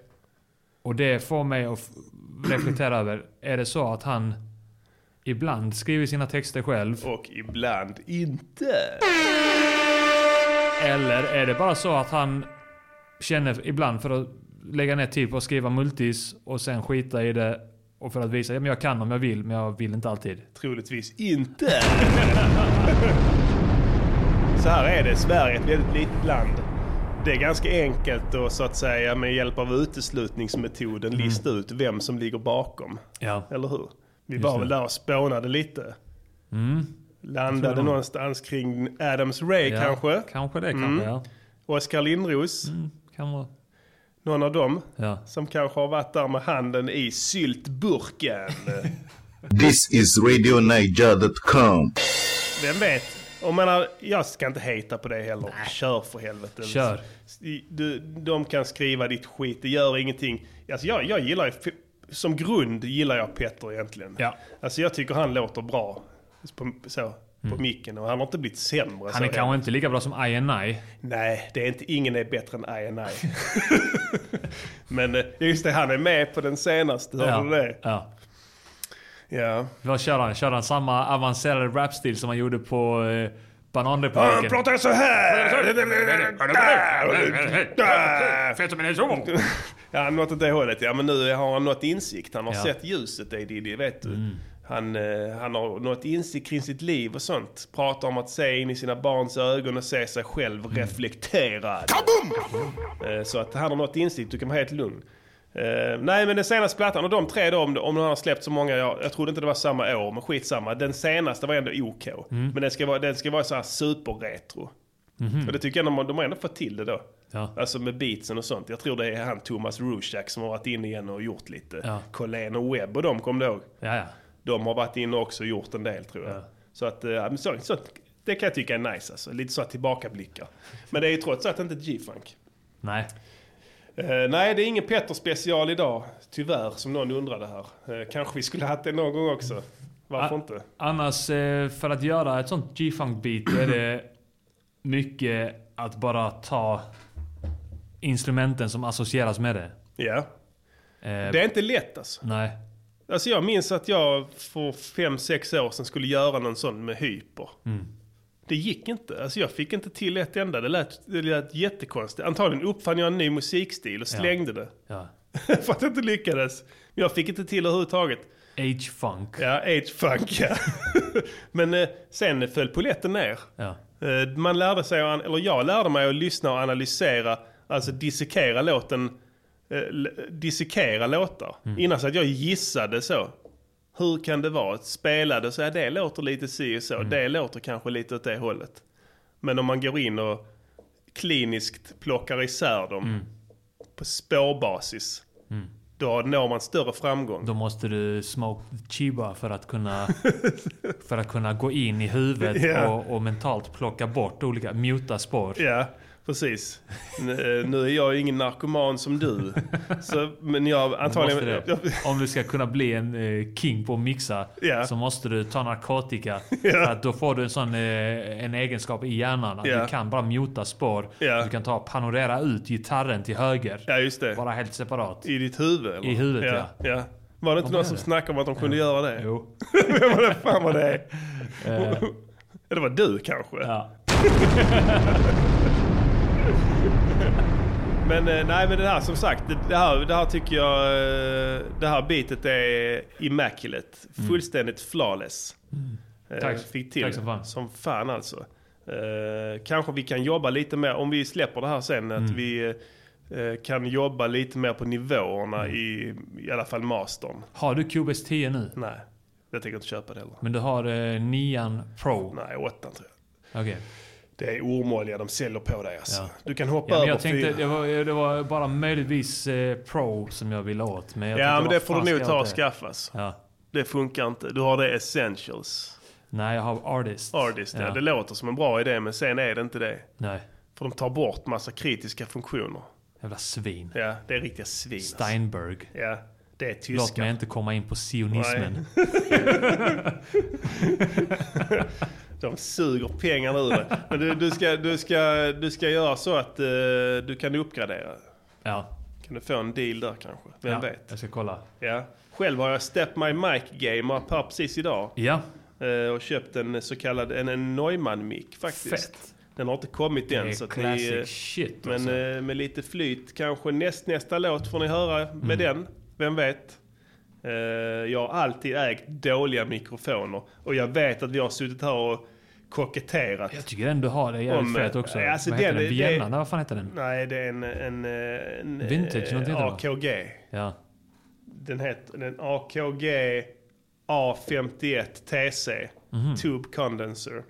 Och det får mig att reflektera över, är det så att han ibland skriver sina texter själv? Och ibland inte. Eller är det bara så att han känner ibland för att lägga ner tid på att skriva multis och sen skita i det och för att visa att jag kan om jag vill, men jag vill inte alltid. Troligtvis inte. Så här är det. Sverige är ett väldigt litet land. Det är ganska enkelt att så att säga med hjälp av uteslutningsmetoden lista ut vem som ligger bakom. Ja. Eller hur? Vi Just var väl där och spånade lite. Landade det. någonstans kring Adams Ray ja. kanske. Kanske det, Mm. kanske ja. Oskar Lindros. Kan vara. Någon av dem. Ja. Som kanske har varit där med handen i syltburken. This is RadioNiger.com. Vem vet? Och menar, jag ska inte hejta på det heller. Kör för helvete. Kör. Du, de kan skriva ditt skit, det gör ingenting. Alltså jag, jag gillar ju, som grund gillar jag Petter egentligen. Ja. Alltså jag tycker han låter bra. På, så, på micken och han har inte blivit sämre. Mm. Han är kanske inte lika bra som INI. Nej, det är inte, ingen är bättre än INI. Men eh, just det, han är med på den senaste, hörde du det? ja. Ja. Vad kör han? Kör han samma avancerade rapstil som han gjorde på, eh, Bananrepubliken. pratar jag så här? Ja, något åt det hållet. Ja, men nu har han nått insikt. Han har Ja. sett ljuset, det Diddy, vet du. Han, eh, han har nått insikt kring sitt liv och sånt. Pratar om att se in i sina barns ögon och se sig själv reflekterad. Eh, så att han har nått insikt, du kan vara helt lugn. Eh, nej men den senaste plattan, och de tre då, om, om de har släppt så många, jag, jag trodde inte det var samma år, men skitsamma. Den senaste var ändå OK. Men den ska vara, den ska vara så här superretro. Och det tycker jag de, de har ändå fått till det då. Ja. Alltså med beatsen och sånt. Jag tror det är han Thomas Rushak som har varit inne igen och gjort lite. Ja. Colleen och Webb och de, kom du ihåg? Ja, ja. De har varit inne också och gjort en del tror jag. Ja. Så att, eh, men så, så, det kan jag tycka är nice alltså. Lite så tillbakablickar. Men det är ju trots allt inte G-funk. Nej. Eh, nej, det är ingen Petter special idag. Tyvärr, som någon undrade här. Eh, kanske vi skulle haft det någon gång också. Varför Ah. inte? Annars, eh, för att göra ett sånt G-funk beat då är det mycket att bara ta instrumenten som associeras med det. Ja. Eh, Det är inte lätt alltså. Nej. Alltså jag minns att jag för fem sex år sedan skulle göra någon sån med hyper. Mm. Det gick inte. Alltså jag fick inte till ett enda. Det lät, det lät jättekonstigt. Antagligen uppfann jag en ny musikstil och slängde det. Ja. för att det inte lyckades. Men jag fick inte till det överhuvudtaget. H-funk. Ja, H-funk ja. Men eh, sen föll polletten ner. Ja. Eh, Man lärde sig, eller jag lärde mig att lyssna och analysera, alltså dissekera låten, eh, dissekera låtar. Innan så att jag gissade så. Hur kan det vara? Spelade så här, det låter lite si och så, det låter kanske lite åt det hållet. Men om man går in och kliniskt plockar isär dem på spårbasis, då når man större framgång. Då måste du smoke chiba för att kunna, för att kunna gå in i huvudet Ja. och, och mentalt plocka bort olika, muta spår. Ja, precis. Eh, Nu är jag ju ingen narkoman som du. Så, men jag Du antagligen... Jag, det. Om du ska kunna bli en eh, king på att mixa Ja. så måste du ta narkotika. För att då får du en sån eh, en egenskap i hjärnan att Ja. du kan bara muta spår. Ja. Du kan ta panorera ut gitarren till höger. ja, just det. Bara helt separat. I ditt huvud? Eller? I huvudet, ja. ja. Var det inte någon som det? snackade om att de kunde göra det? Jo. Vem var det fan var det? Ja, det var du kanske? ja. Men eh, nej, men det här som sagt, det, här, det här tycker jag, eh, det här bitet är immaculate. Fullständigt flawless. Eh, Mm. Tack. Fick till Tack som fan. Som fan alltså. Eh, kanske vi kan jobba lite mer, om vi släpper det här sen, Mm. att vi eh, kan jobba lite mer på nivåerna Mm. i, i alla fall mastern. Har du Cubase 10 nu? Nej, jag tänker inte köpa det heller. Men du har eh, 9 Pro? Nej, åttan tror jag. Okej. Det är ormolja de säljer på dig alltså. Ja. Du kan hoppa Ja, men över tänkte, det var, det var bara möjligtvis eh, Pro som jag ville åt. Men jag Ja, men det får du nog ta och skaffas. Ja. Det funkar inte. Du har det essentials. Nej, jag har Artist. Artist, ja. Det låter som en bra idé, men sen är det inte det. Nej, För de tar bort massa kritiska funktioner. jävla svin. Ja, det är riktiga svin. alltså. Steinberg. Ja, det är Låt tyskar. mig inte komma in på sionismen. De suger pengarna ur det. Men du, du, ska, du, ska, du ska göra så att eh, du kan uppgradera. Ja, Kan du få en deal där kanske? Vem ja vet? jag ska kolla. Ja. Själv har jag Step My Mic Game och par precis idag. Ja, Eh, och köpt en så kallad en, en Neumann-mick faktiskt. Fett. Den har inte kommit än. så att classic ni, eh, shit Men alltså. eh, med lite flyt, kanske näst, nästa låt får ni höra med den. Vem vet? Eh, jag har alltid ägt dåliga mikrofoner. Och jag vet att vi har suttit här och koketterat. Jag tycker ändå du har det jävligt Om, fet eh, också. alltså vad heter den- den? det- Vienna? Nej, vad fan heter den? Nej, det är en... en, eh, en Vintage, eh, det, AKG. Ja. Den heter den AKG A51 TC. Mhm. Tube Condenser.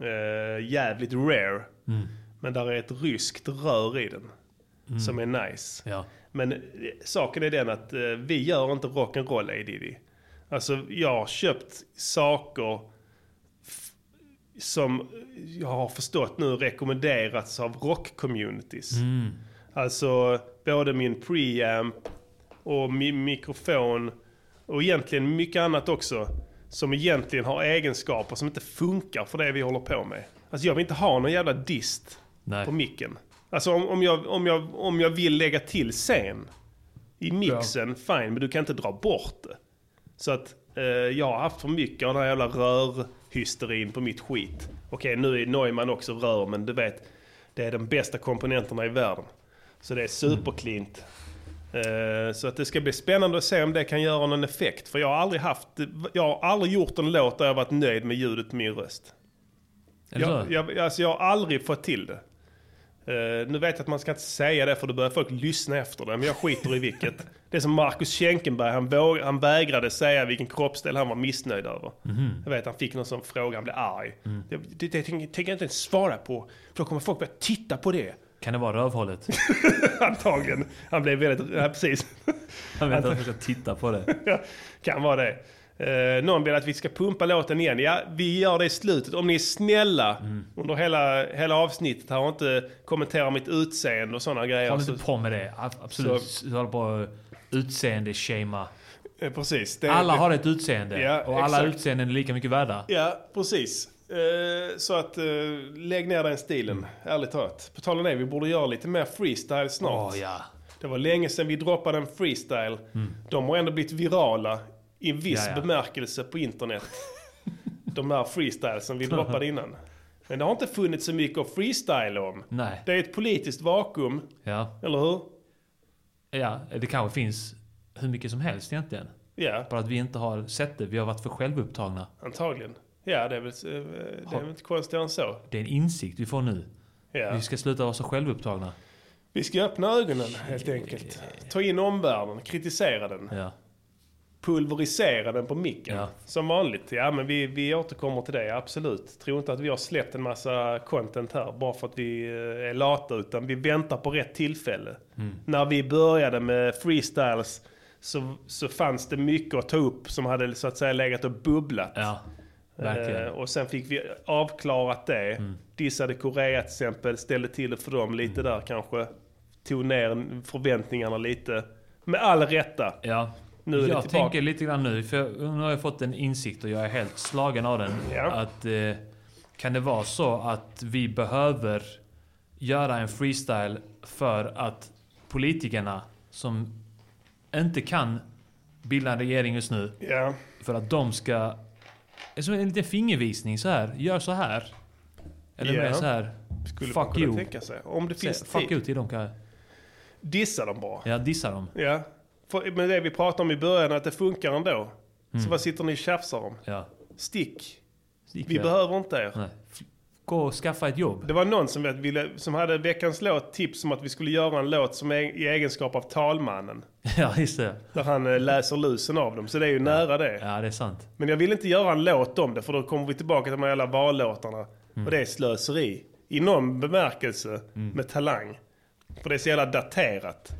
Eh, jävligt rare. Mm. Men där är ett ryskt rör i den. Som är nice. Ja. Men eh, saken är den att eh, vi gör inte rock'n'roll, A Diddy. Alltså jag har köpt saker som jag har förstått nu rekommenderats av rock-communities. Mm. Alltså både min preamp och min mikrofon och egentligen mycket annat också. Som egentligen har egenskaper som inte funkar för det vi håller på med. Alltså jag vill inte ha någon jävla dist Nej. på micken. Alltså om, om, jag, om, jag, om jag vill lägga till sen i mixen, fine, men du kan inte dra bort det. Så att eh, jag har haft för mycket av den här jävla hysterin på mitt skit. Okej, nu är Neumann också rör, men du vet, det är de bästa komponenterna i världen. Så det är superklint. Eh, Så att det ska bli spännande att se om det kan göra någon effekt. För jag har aldrig haft, jag har aldrig gjort en låt där jag varit nöjd med ljudet på min röst. Jag, jag, alltså jag har aldrig fått till det. Eh, nu vet jag att man ska inte säga det för då börjar folk lyssna efter det. Men jag skiter i vilket. Det är som Marcus Schenkenberg. Han, våg, han vägrade säga vilken kroppsdel han var missnöjd över. Jag vet han fick någon sån fråga. Han blev arg. Det, det, det tänker jag inte ens svara på. För då kommer folk börja titta på det. Kan det vara rövhålet? Antagligen. Han blev väldigt... Ja, precis. Jag vet att jag ska titta på det. Ja, kan vara det. Eh, någon vill att vi ska pumpa låten igen. Ja, vi gör det i slutet. Om ni är snälla under hela, hela avsnittet här och inte kommenterar mitt utseende och sådana grejer. Håll inte på med det. Absolut. Du håller på utseende shama. Eh, precis. Det, Alla det, har ett utseende. Ja, och alla exakt. utseenden är lika mycket värda. Ja, precis. Eh, så att eh, lägg ner den stilen, ärligt talat. På tal om det, vi borde göra lite mer freestyle snart. Åh ja. Det var länge sedan vi droppade en freestyle. De har ändå blivit virala i en viss Mm. Ja, ja. bemärkelse på internet. De där freestyles som vi droppade innan. Men det har inte funnits så mycket att freestyle om. Nej. Det är ett politiskt vakuum, Ja. eller hur? ja. Det kanske finns hur mycket som helst egentligen. Ja, Bara att vi inte har sett det. Vi har varit för självupptagna. antagligen. Ja, det är väl, eh, det är väl inte konstigare än så. Det är en insikt vi får nu. Ja. Vi ska sluta vara så självupptagna. Vi ska öppna ögonen helt enkelt. Ta in omvärlden, kritisera den. Ja. Pulverisera den på micken. Ja. Som vanligt. Ja men vi, vi återkommer till det, absolut. Tror inte att vi har släppt en massa content här bara för att vi eh, är lata. Utan vi väntar på rätt tillfälle. Mm. När vi började med freestyles så, så fanns det mycket att ta upp som hade så att säga legat och bubblat. Ja. Mm. Eh, och sen fick vi avklarat det. Dissade Korea till exempel, ställde till det för dem lite Mm. där kanske. Tog ner förväntningarna lite. Med all rätta. Ja. Nu är det jag tillbaka. tänker lite grann nu, för jag, nu har jag fått en insikt och jag är helt slagen av den. Ja. Att eh, kan det vara så att vi behöver göra en freestyle för att politikerna som inte kan bilda en regering just nu, Ja, för att de ska... Som en liten fingervisning så här. Gör så här. Eller Ja. mer så här. skulle Fuck you. tänka sig. Om det finns fuck tid. you till dem kan. Dissa dem bara. Ja, dissa dem. Ja. Med det vi pratade om i början, att det funkar ändå. Mm. Så vad sitter ni och tjafsar om? Ja. Stick. Stick Vi iväg. behöver inte er. Nej. Gå och skaffa ett jobb. Det var någon som, vet, ville, som hade veckans låt tips om att vi skulle göra en låt som är i egenskap av talmannen. Ja, just det. Där han eh, läser lusen av dem. Så det är ju nära det. Ja, det är sant. Men jag vill inte göra en låt om det för då kommer vi tillbaka till de här jävla vallåtarna. Och det är slöseri. I någon bemärkelse med talang. För det är så jävla daterat.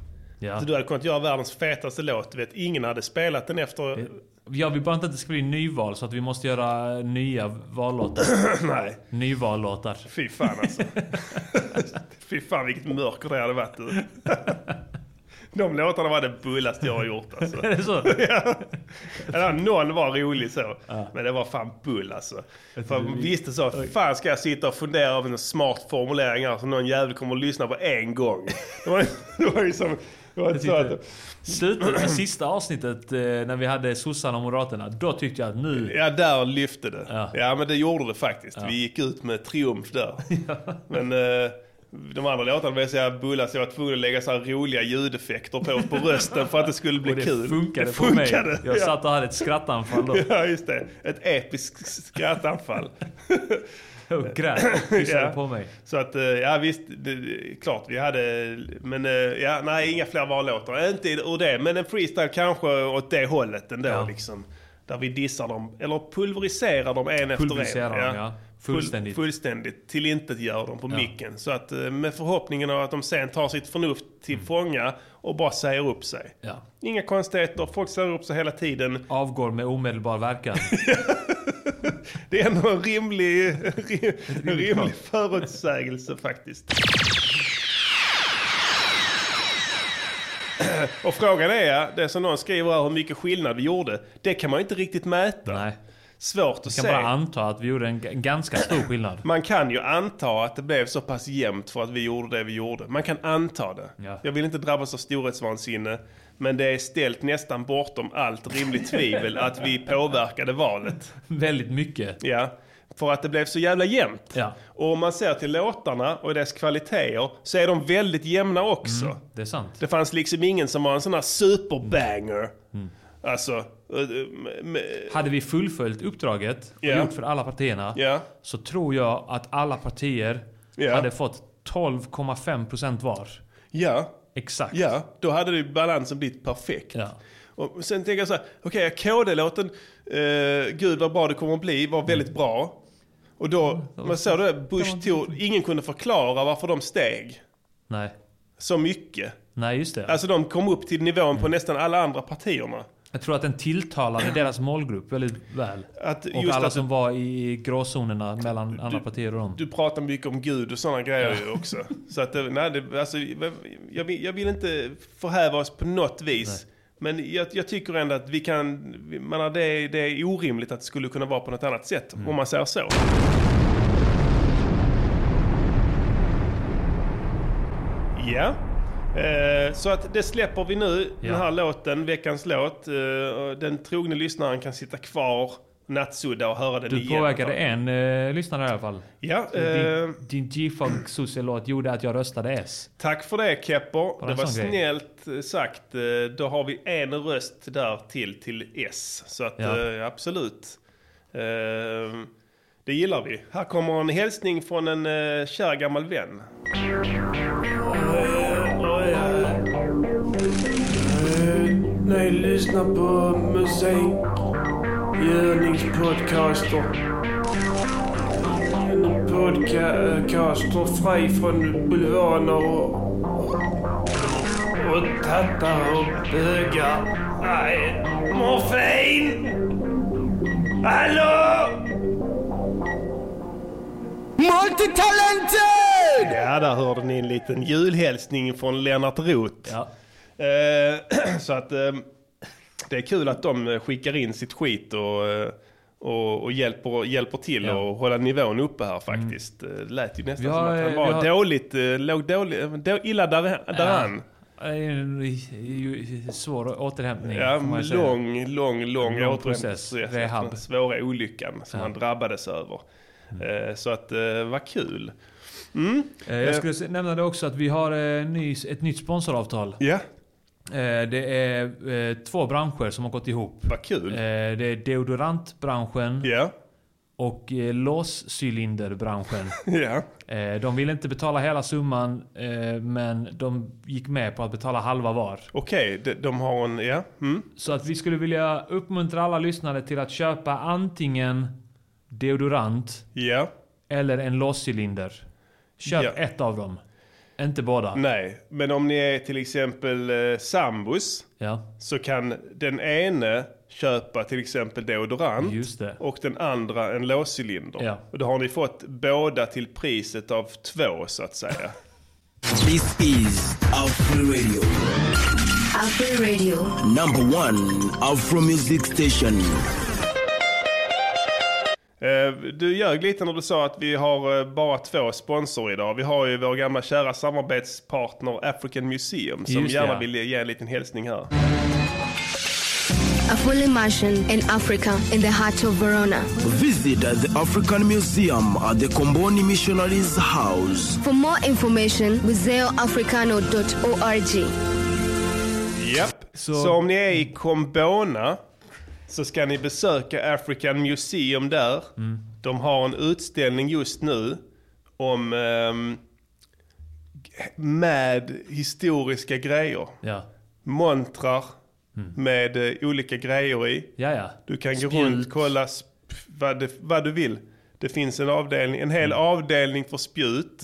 Ja. Så du hade kunnat göra världens fetaste låt. Vet, ingen hade spelat den efter... Jag vill bara inte att det ska bli nyval så att vi måste göra nya vallåtar. Nej, Nyvallåtar. fy fan alltså. fy fan vilket mörker det hade varit. De låtarna var det bullaste jag har gjort alltså. Är det så? Ja, någon var rolig så. Men det var fan bull alltså. För man visste så, fan ska jag sitta och fundera över en smart formulering här så någon jävel kommer att lyssna på en gång. Det var, det var ju som... Så att, Slutet, sista avsnittet eh, när vi hade sossarna och moderaterna. Då tyckte jag att nu... ja, där lyfte det. Ja. Ja, men det gjorde det faktiskt. Vi gick ut med triumf där. Men eh, de andra låtarna var så jävla bulla så jag var tvungen att lägga så roliga ljudeffekter på, på rösten för att det skulle bli det kul. funkade det på mig. funkade. Jag ja. satt och hade ett skrattanfall då. Ja, just det. Ett episkt skrattanfall. Och grät och Ja. på mig. Så att, eh, ja visst, det, klart vi hade, men eh, ja, nej inga fler vallåtar. Inte ur det, men en freestyle kanske åt det hållet ändå Ja. liksom. Där vi dissar dem, eller pulveriserar dem en Pulveriserar efter en. dem, ja. Fullständigt. Full, fullständigt. Tillintetgör dem på Ja. micken. Så att eh, med förhoppningen av att de sen tar sitt förnuft till fånga och bara säger upp sig. Ja. Inga konstigheter, folk säger upp sig hela tiden. Avgår med omedelbar verkan. Det är ändå en rimlig, rim, rimlig förutsägelse faktiskt. Och frågan är, det som någon skriver här, hur mycket skillnad vi gjorde. Det kan man inte riktigt mäta. Nej. Svårt att Jag kan se. bara anta att vi gjorde en, en ganska stor skillnad. Man kan ju anta att det blev så pass jämnt för att vi gjorde det vi gjorde. Man kan anta det. Ja. Jag vill inte drabbas av storhetsvansinne. Men det är ställt nästan bortom allt rimligt tvivel att vi påverkade valet. Väldigt mycket. Ja, för att det blev så jävla jämnt. Ja. Och om man ser till låtarna och dess kvaliteter så är de väldigt jämna också. Mm, det är sant. Det fanns liksom ingen som var en sån här superbanger. Mm. Alltså, eh, m- m- Hade vi fullföljt uppdraget och Ja. gjort för alla partierna Ja. så tror jag att alla partier Ja. hade fått 12,5% var. ja, Exakt. ja, då hade det balansen blivit perfekt. Ja. Och sen tänker jag så här, okej, KD-låten, eh, Gud vad bra det kommer att bli, var väldigt Mm. bra. Och då, man såg det, Bush tog, ingen kunde förklara varför de steg Nej. så mycket. Nej, just det. Alltså de kom upp till nivån Mm. på nästan alla andra partierna. Jag tror att den tilltalade deras målgrupp väldigt väl. Att Och alla som var i gråzonerna mellan andra partier och dem. du pratar mycket om Gud och sådana grejer ju också. Så att, nej, det, alltså, jag, vill, jag vill inte förhäva oss på något vis. Men jag, jag tycker ändå att vi kan, man har det, det är orimligt att det skulle kunna vara på något annat sätt. Mm. Om man säger så. Ja. Eh, så att det släpper vi nu, den Ja. här låten, veckans låt. Eh, och den trogne lyssnaren kan sitta kvar nattsudda och höra den Du igen. påverkade en eh, lyssnare i alla fall. Ja, eh, Din, din G-Funk låt gjorde att jag röstade S. Tack för det Kepper. Det var sån grej. snällt eh, sagt. Då har vi en röst där till till S. Så att Ja. eh, absolut. Det gillar vi. Här kommer en hälsning från en eh, kär gammal vän. Ni lyssnar på musik. Görningspodcaster. En podcaster fri från bulvaner och, och tattar och bögar. Nej, morfin! Hallå! Multitalented! Ja, där hörde ni en liten julhälsning från Lennart Roth. Ja. Eh, så att eh, det är kul att de skickar in sitt skit och, eh, och, och hjälper, hjälper till Ja. att hålla nivån uppe här faktiskt. Eh, Det lät ju nästan har, som att han var har- dåligt, låg dåligt, då, illa där, däran. En ju- svår återhämtning. Ja, lång, lång, lång Lång återhämtningsprocess Rehab. den svåra olyckan som Ja. han drabbades över. Eh, Så att, vad kul. Eh, Jag skulle nämna det också att vi har ny, ett nytt sponsoravtal. Ja, Det är eh, två branscher som har gått ihop. vad kul. Eh, Det är deodorantbranschen Ja, och eh, låscylinderbranschen. Eh, De ville inte betala hela summan, eh, men de gick med på att betala halva var. Okej, de, de har en, ja. Mm. Så att vi skulle vilja uppmuntra alla lyssnare till att köpa antingen deodorant eller en låscylinder. Köp ett av dem. Inte båda. nej. Men om ni är till exempel eh, sambos Ja, så kan den ene köpa till exempel deodorant just det. och den andra en låscylinder. Ja. Och då har ni fått båda till priset av två så att säga. This is Afro Radio, Afro Radio. number one Afro music station. Eh, Du ljög lite när du sa att vi har eh, bara två sponsorer idag. Vi har ju vår gamla kära samarbetspartner African Museum som Just gärna ja. vill ge en liten hälsning här. A fully mansion in Africa in the heart of Verona. Visit the African Museum at the Comboni Missionaries House. For more information, museoafricano.org. Japp. Så... Så- om ni är i Combona så ska ni besöka African Museum där. Mm. De har en utställning just nu om ehm, med historiska grejer. Ja. Montrar Mm. med eh, olika grejer i. Ja, ja. Du kan gå Spjut. runt kolla sp- vad, det, vad du vill. Det finns en avdelning, en hel avdelning för spjut.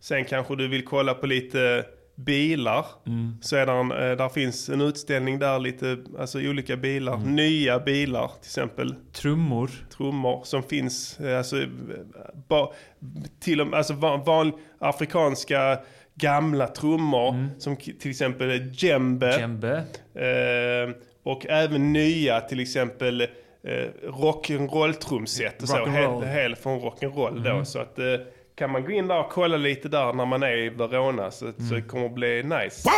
Sen kanske du vill kolla på lite bilar. Mm. Så där, en, eh, där finns en utställning där, lite, alltså olika bilar. Mm. Nya bilar till exempel. Trummor. Trummor som finns, eh, alltså, eh, ba, till och med, alltså van, van, afrikanska gamla trummor. Som k- till exempel djembe. Mm. Djembe. Eh, och även nya till exempel eh, rock'n'roll-trumset och så. Rock'n'roll. Helt, helt från rock'n'roll då. Mm. Så att eh, kan man gå in där och kolla lite där när man är i Verona så, så Mm. det kommer att bli nice.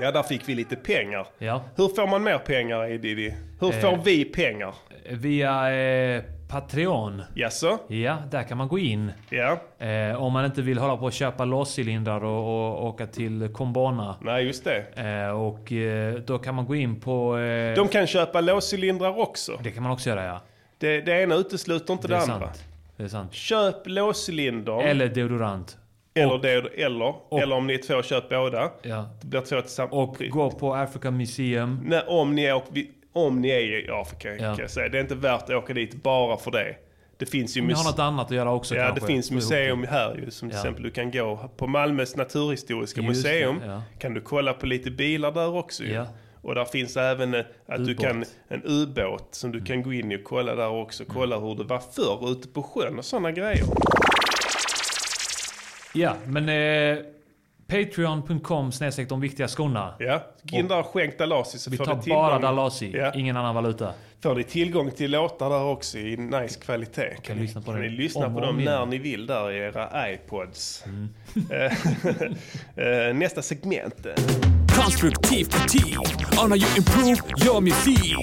Ja, där fick vi lite pengar. Ja. Hur får man mer pengar i Diddy? Hur Eh. får vi pengar? Via eh, Patreon. Jaså? Ja, där kan man gå in. Ja. Eh, om man inte vill hålla på och köpa låscylindrar och, och åka till Combona. Nej, just det. Eh, och eh, då kan man gå in på... Eh, De kan köpa låscylindrar också. Det kan man också göra ja. Det, det ena utesluter inte det, Det är andra. sant. Det är sant. Köp låscylinder. Eller deodorant. Eller, det, eller, eller om ni är två, köp båda. Ja. Det blir två tillsammans. Och gå på Africa Museum. Nej, om, ni är, om ni är i Afrika Ja. kan jag säga. Det är inte värt att åka dit bara för det. Det finns ju Ni har något annat att göra också Ja, kanske. det finns museum det. här ju. Som till Ja. exempel du kan gå på Malmös naturhistoriska Just det, museum. ja. Kan du kolla på lite bilar där också ju. Ja. Och där finns även eh, att du kan, en ubåt som du kan gå in i och kolla där också. Kolla hur det var förr ute på sjön och sådana grejer. Ja, men eh, Patreon.com snedstreck de viktiga skorna. Ja, gå in där och skänk Dalasi så Vi får tar tillgång. bara Dalasi, Ja. ingen annan valuta. Får ni tillgång till låtar där också i nice kvalitet. Kan, lyssna på kan ni lyssna på dem när ni vill där i era iPods. Mm. Eh, eh, Nästa segment. Konstruktiv kritik on how you improve your music.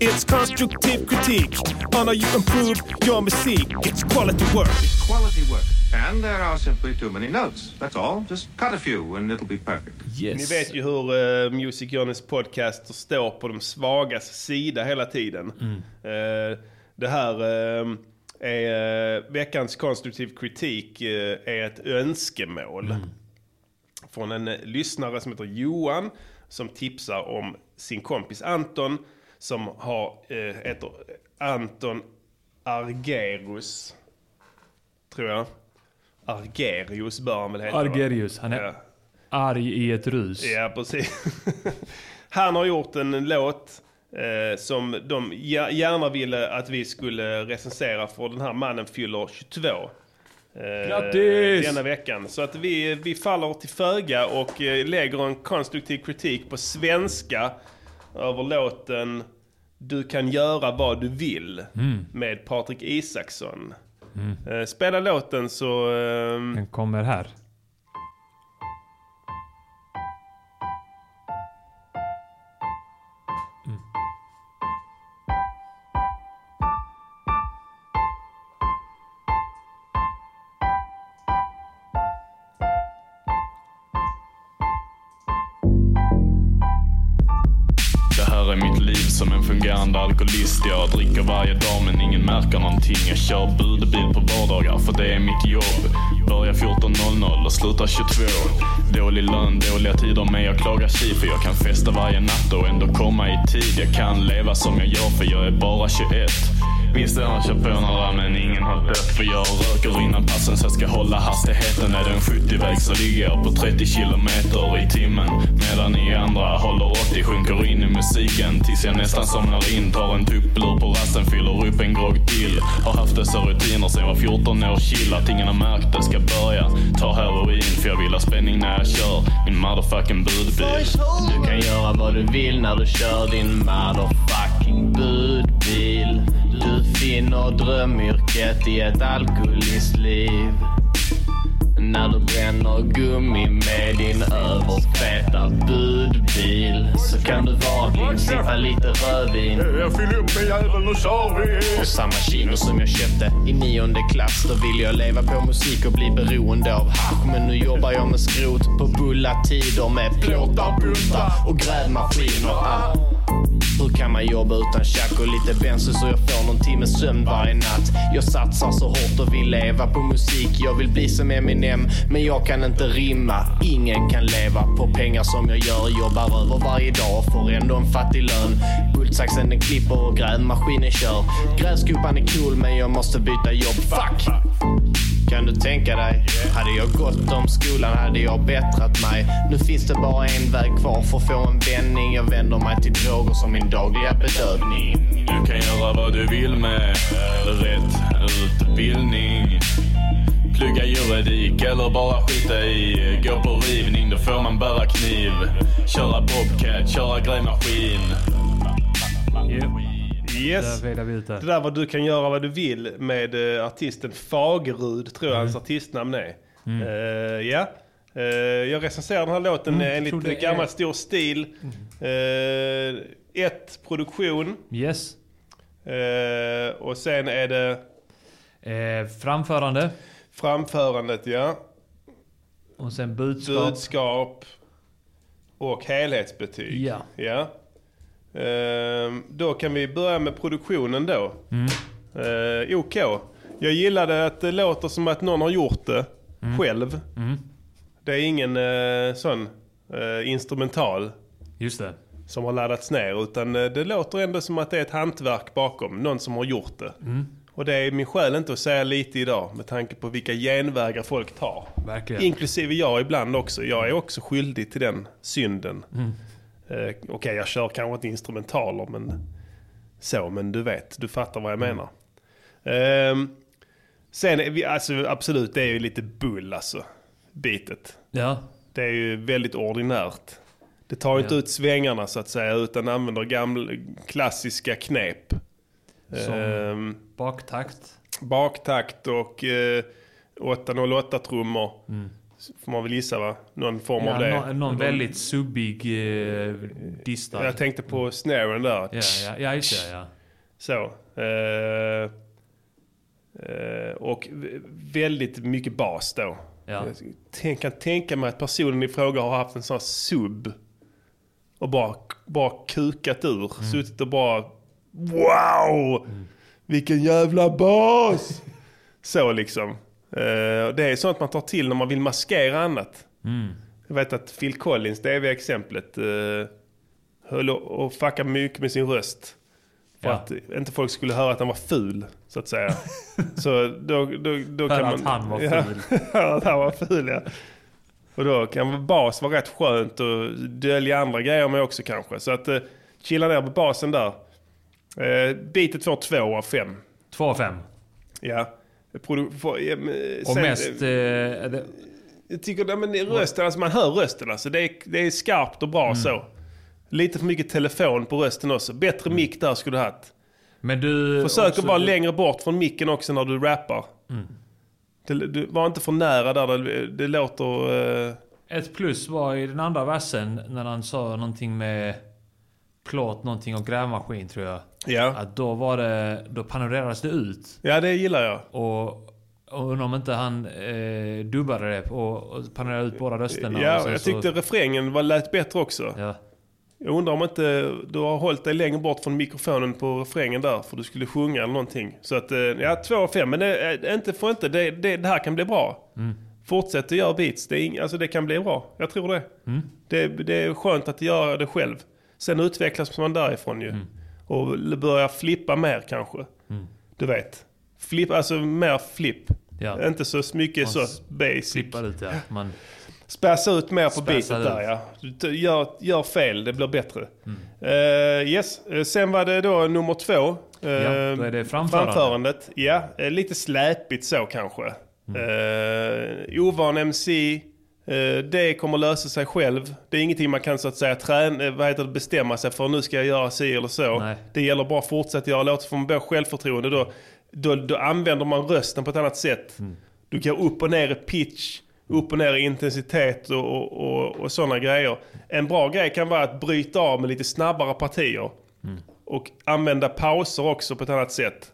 It's constructive critique on how you improve your music. It's quality work. Quality work. And there are simply too many notes. That's all. Just cut a few and it'll be perfect. Ni vet ju hur uh, Music Journeys podcaster står på de svagas sida hela tiden. Eh, det här eh, är veckans konstruktiv kritik är ett önskemål. Från en eh, lyssnare som heter Johan som tipsar om sin kompis Anton som har, eh, heter Anton Argerus. Tror jag. Argerius bör han väl heta? va? Argerius, han är Ja. arg i ett rus. Ja, precis. Han har gjort en låt eh, som de gär- gärna ville att vi skulle recensera för den här mannen fyller 22. Eh, Grattis! Denna veckan. Så att vi, vi faller till föga och eh, lägger en konstruktiv kritik på svenska över låten Du kan göra vad du vill Mm. med Patrik Isaksson. Mm. Eh, spela låten så... Den kommer här. Men tji för jag kan festa varje natt och ändå komma i tid. Jag kan leva som jag gör för jag är bara 21. Visst han kör på några men ingen har dött för jag röker innan passen så jag ska hålla hastigheten. Är det en 70-väg så ligger jag på 30 kilometer i timmen. Medan ni andra håller 80, sjunker in i musiken tills jag nästan somnar in. Tar en tupplur på rasten, fyller upp en grogg till. Har haft dessa rutiner sen jag var 14 år chill. Att ingen har märkt det ska börja. Tar heroin för jag vill ha spänning när jag kör min motherfucking budbil. Du kan göra vad du vill när du kör din motherfucking finner drömyrket i ett alkoholistliv. När du bränner gummi med din överfeta budbil så kan du blind, sippa lite rödvin. Jag fyller upp med jäveln och kör vi. Och samma kino som jag köpte i nionde klass. Då ville jag leva på musik och bli beroende av hasch. Men nu jobbar jag med skrot på bulla tider med plåtar, buntar och grävmaskiner. Ah. Hur kan man jobba utan tjack och lite bensin så jag får någon timmes sömn varje natt? Jag satsar så hårt och vill leva på musik. Jag vill bli som Eminem, men jag kan inte rimma. Ingen kan leva på pengar som jag gör. Jobbar över varje dag och får ändå en fattig lön. Bultsaxen den klipper och grävmaskinen kör. Grävskopan är cool men jag måste byta jobb. Fuck! Kan du tänka dig? Hade jag gått om skolan hade jag bättrat mig. Nu finns det bara en väg kvar för att få en vändning. Jag vänder mig till droger som min dagliga bedövning. Du kan göra vad du vill med rätt utbildning. Plugga juridik eller bara skita i. Gå på rivning, då får man bära kniv. Köra bobcat, köra grävmaskin. Yes. Där fejdar vi ut det. Det där var Du kan göra vad du vill med eh, artisten Fagerud, tror jag hans artistnamn är. Mm. Eh, ja. Eh, jag recenserar den här låten Mm, mm, enligt det är- gammal stor stil. Eh, ett, produktion. Yes. Och sen är det... Framförande. Framförandet, ja. Och sen budskap. Budskap. Och helhetsbetyg. Ja. ja. Eh, då kan vi börja med produktionen då. Mm. Eh, OK. Jag gillade att det låter som att någon har gjort det Mm. själv. Mm. Det är ingen eh, sån eh, instrumental. Just det. Som har laddats ner. Utan det låter ändå som att det är ett hantverk bakom. Någon som har gjort det. Mm. Och det är min själ inte att säga lite idag. Med tanke på vilka genvägar folk tar. Verkligen. Inklusive jag ibland också. Jag är också skyldig till den synden. Mm. Eh, Okej, jag kör kanske inte instrumentaler. Men så, men du vet. Du fattar vad jag Mm. menar. Ehm, sen, är vi, alltså, absolut, det är ju lite bull alltså. Bitet. Ja. Det är ju väldigt ordinärt. Det tar ju inte Ja. ut svängarna så att säga utan använder gamla klassiska knep. Som Ehm, baktakt. baktakt och eh, 808-trummor. Mm. Får man väl gissa va? Någon form Ja, av det. Någon, någon väldigt subbig eh, distad. Jag tänkte på snaren där. Ja, ja, ja, just det, ja. Så. Eh, eh, och väldigt mycket bas då. Ja. Jag kan tänka mig att personen i fråga har haft en sån här sub. Och bara, bara kukat ur. Mm. Suttit och bara Wow! Vilken jävla bas! Så liksom. Eh, det är sånt man tar till när man vill maskera annat. Mm. Jag vet att Phil Collins, det är vi exemplet, uh, höll och, fuckade mycket med sin röst. För Ja. att inte folk skulle höra att han var ful, så att säga. så då, då, då kan att man... han var ja, ful. för att han var ful, ja. Och då kan bas vara rätt skönt och dölja andra grejer med också kanske. Så att uh, chilla ner på basen där. Uh, beatet får två av fem. Två av fem. Ja. Och sen- mest... Eh, jag tycker nej, men rösten, alltså man hör rösten alltså. Det är, det är skarpt och bra Mm. så. Lite för mycket telefon på rösten också. Bättre mick där skulle du haft. men du... Försök också- att vara längre bort från micken också när du rappar. Mm. Det, du var inte för nära där. Det, det låter... eh, Ett plus var i den andra versen när han sa någonting med plåt, någonting och grävmaskin tror jag. Ja. Att då var det, då panorerades det ut. Ja, det gillar jag. Och, och undrar om inte han eh, dubbade det och, och panorerade ut båda rösterna. ja, sen jag så- tyckte refrängen var, lät bättre också. Ja. Jag undrar om inte du har hållit dig längre bort från mikrofonen på refrängen där för du skulle sjunga eller någonting. Så att, eh, ja, två av fem. Men det, är inte för inte. Det, det, det här kan bli bra. Mm. Fortsätt att göra beats. Det, är alltså det kan bli bra. Jag tror det. Mm. det. Det är skönt att göra det själv. Sen utvecklas man därifrån ju. Och börja flippa mer kanske. Mm. Du vet. Flip, alltså mer flipp. Ja. Inte så mycket Man så basic. Flippar ut ja. Man, Späsa ut mer på beatet där ja. Gör, gör fel, det blir bättre. Mm. Eh, yes, Eh, sen var det då nummer två. Eh, Ja, då är det framförande. Framförandet, ja. Lite släpigt så kanske. Mm. Eh, ovan MC. Eh, det kommer lösa sig själv. Det är ingenting man kan så att säga träna, eh, vad heter det, bestämma sig för. Nu ska jag göra si eller så. Nej. Det gäller bara att fortsätta göra låtar. Får man bra självförtroende då, då, då använder man rösten på ett annat sätt. Mm. Du går upp och ner i pitch, upp och ner i intensitet och, och, och, och sådana grejer. En bra grej kan vara att bryta av med lite snabbare partier. Mm. Och använda pauser också på ett annat sätt.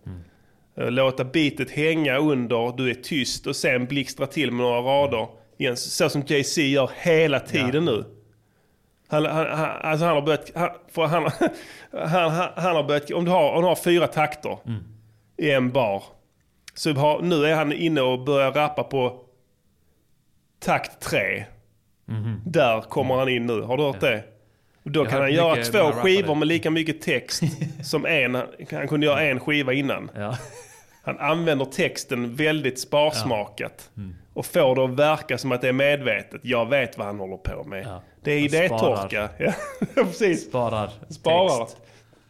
Eh, Låta beatet hänga under, du är tyst och sen blixtra till med några rader. Igen, så som Jay-Z gör hela tiden nu. Han, han, han, alltså han har börjat, han, för han, han, han, han har börjat, om du har, om du har fyra takter i en bar. Så har, nu är han inne och börjar rappa på takt tre. Mhm. Där kommer han in nu. Har du hört det? Och Då Jag kan han göra två skivor med lika mycket text som en. Han kunde göra en skiva innan. ja. Han använder texten väldigt sparsmakat. Mm. Och får det att verka som att det är medvetet. Jag vet vad han håller på med. Ja. Det är idétorka. Ja, precis. Sparar, Sparar. text.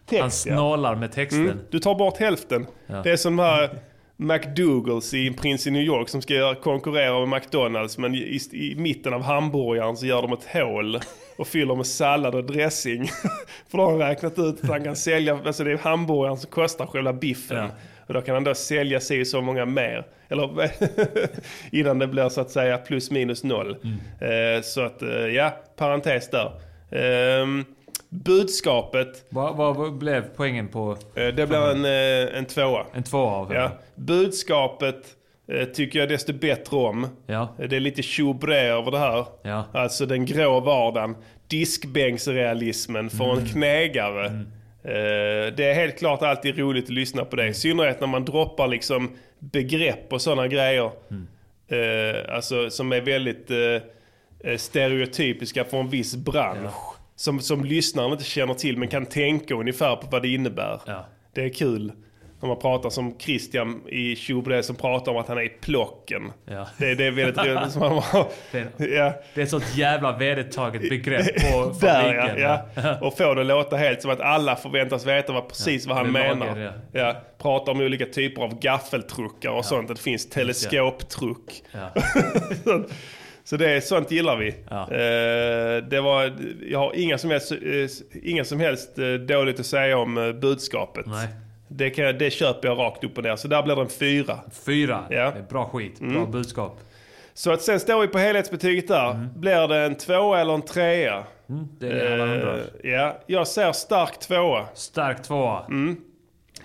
Text, Han snålar med texten. Mm. Du tar bort hälften. Ja. Det är som här McDougals i Prince i New York som ska konkurrera med McDonalds. Men i, i mitten av hamburgaren så gör de ett hål och fyller med sallad och dressing. För då har han räknat ut att han kan sälja, alltså det är hamburgaren som kostar själva biffen. Och då kan han då sälja sig så många mer. Eller innan det blir så att säga plus minus noll. Eh, så att, eh, ja, parentes där. Ehm, budskapet. Vad, vad, blev poängen på? Eh, det blir en, en tvåa. En tvåa av Ja. Budskapet tycker jag desto bättre om. Ja. Det är lite tjobré över det här. Ja. Alltså den grå vardagen. Diskbänksrealismen för en Mm. Eh, Det är helt klart alltid roligt att lyssna på det. I synnerhet när man droppar liksom begrepp och sådana grejer. Mm. Eh, Alltså som är väldigt eh, stereotypiska för en viss bransch. Som, som lyssnaren inte känner till men kan tänka ungefär på vad det innebär. Det är kul. När man pratar som Christian i Tjobre som pratar om att han är i plocken. Ja. Det, det är väldigt roligt. Som Det är, ja. det är ett sånt jävla vedertaget begrepp på Där fabriken. ja, ja. Och få det att låta helt som att alla förväntas veta vad, precis vad han menar. lager, ja. Pratar om olika typer av gaffeltruckar och sånt. Det finns teleskoptruck. Ja. så, det är, sånt gillar vi. Eh, det var, jag har inga som helst, eh, inga som helst eh, dåligt att säga om budskapet. Nej. Det, kan, jag- det köper jag rakt upp och ner. Så där blir det en fyra. Fyra. Ja. Det är bra skit. Bra Mm. budskap. Så att sen står vi på helhetsbetyget där. Blir det en tvåa eller en trea? Mm, det är det alla undrar. Eh, ja, jag säger stark tvåa. Stark tvåa. Mm.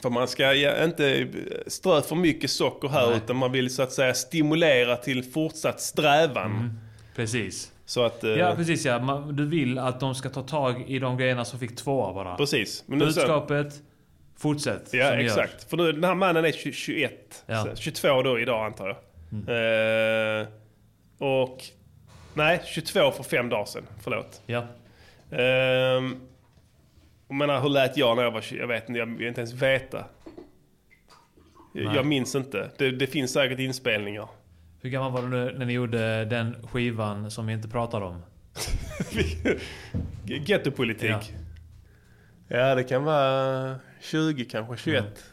För man ska ja, inte strö för mycket socker här utan man vill så att säga stimulera till fortsatt strävan. Precis. Så att, eh, Ja, precis ja. Man, du vill att de ska ta tag i de grejerna som fick tvåa bara. Precis. Men Budskapet, fortsätt. Ja, exakt. För nu, den här mannen är 20, 21. Ja. Så 22 då idag antar jag. Eh, och... Nej, 22 för fem dagar sedan. Förlåt. Ja. Eh, jag menar, hur lät jag när jag var 20? Jag vet inte, jag vill inte ens veta. Nej. jag minns inte. Det, det finns säkert inspelningar. Hur gammal var du när ni gjorde den skivan som vi inte pratar om? Gettopolitik. Ja. Ja. det kan vara 20 kanske, 21.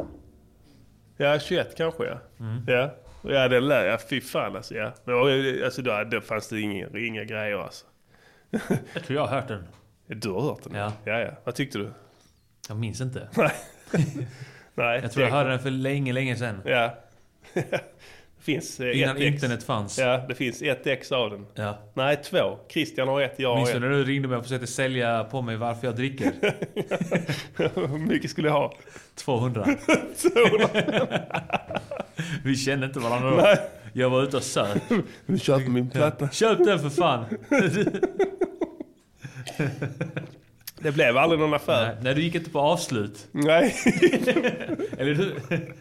Ja, 21 kanske ja. Mm. Ja, ja det lär jag. Fy fan alltså. Ja. Men, alltså då, då fanns det inga, inga grejer alltså. Jag tror jag har hört den. Du har hört den? Ja. ja, ja. Vad tyckte du? Jag minns inte. Nej. Nej. Jag tror jag hörde den för länge, länge sedan. Ja. Finns eh, Innan ett ex. internet fanns. Ja, det finns ett ex av den. Ja. Nej, två. Christian har ett, jag har Minns ett. du när du ringde mig och försökte sälja på mig varför jag dricker? Hur mycket skulle jag ha? 200. 200. Vi kände inte varandra då. Nej. Jag var ute och söp. Du köper min platta. Köp den för fan! Det blev aldrig någon affär. Nej, nej, du gick inte på avslut. Nej. Eller du,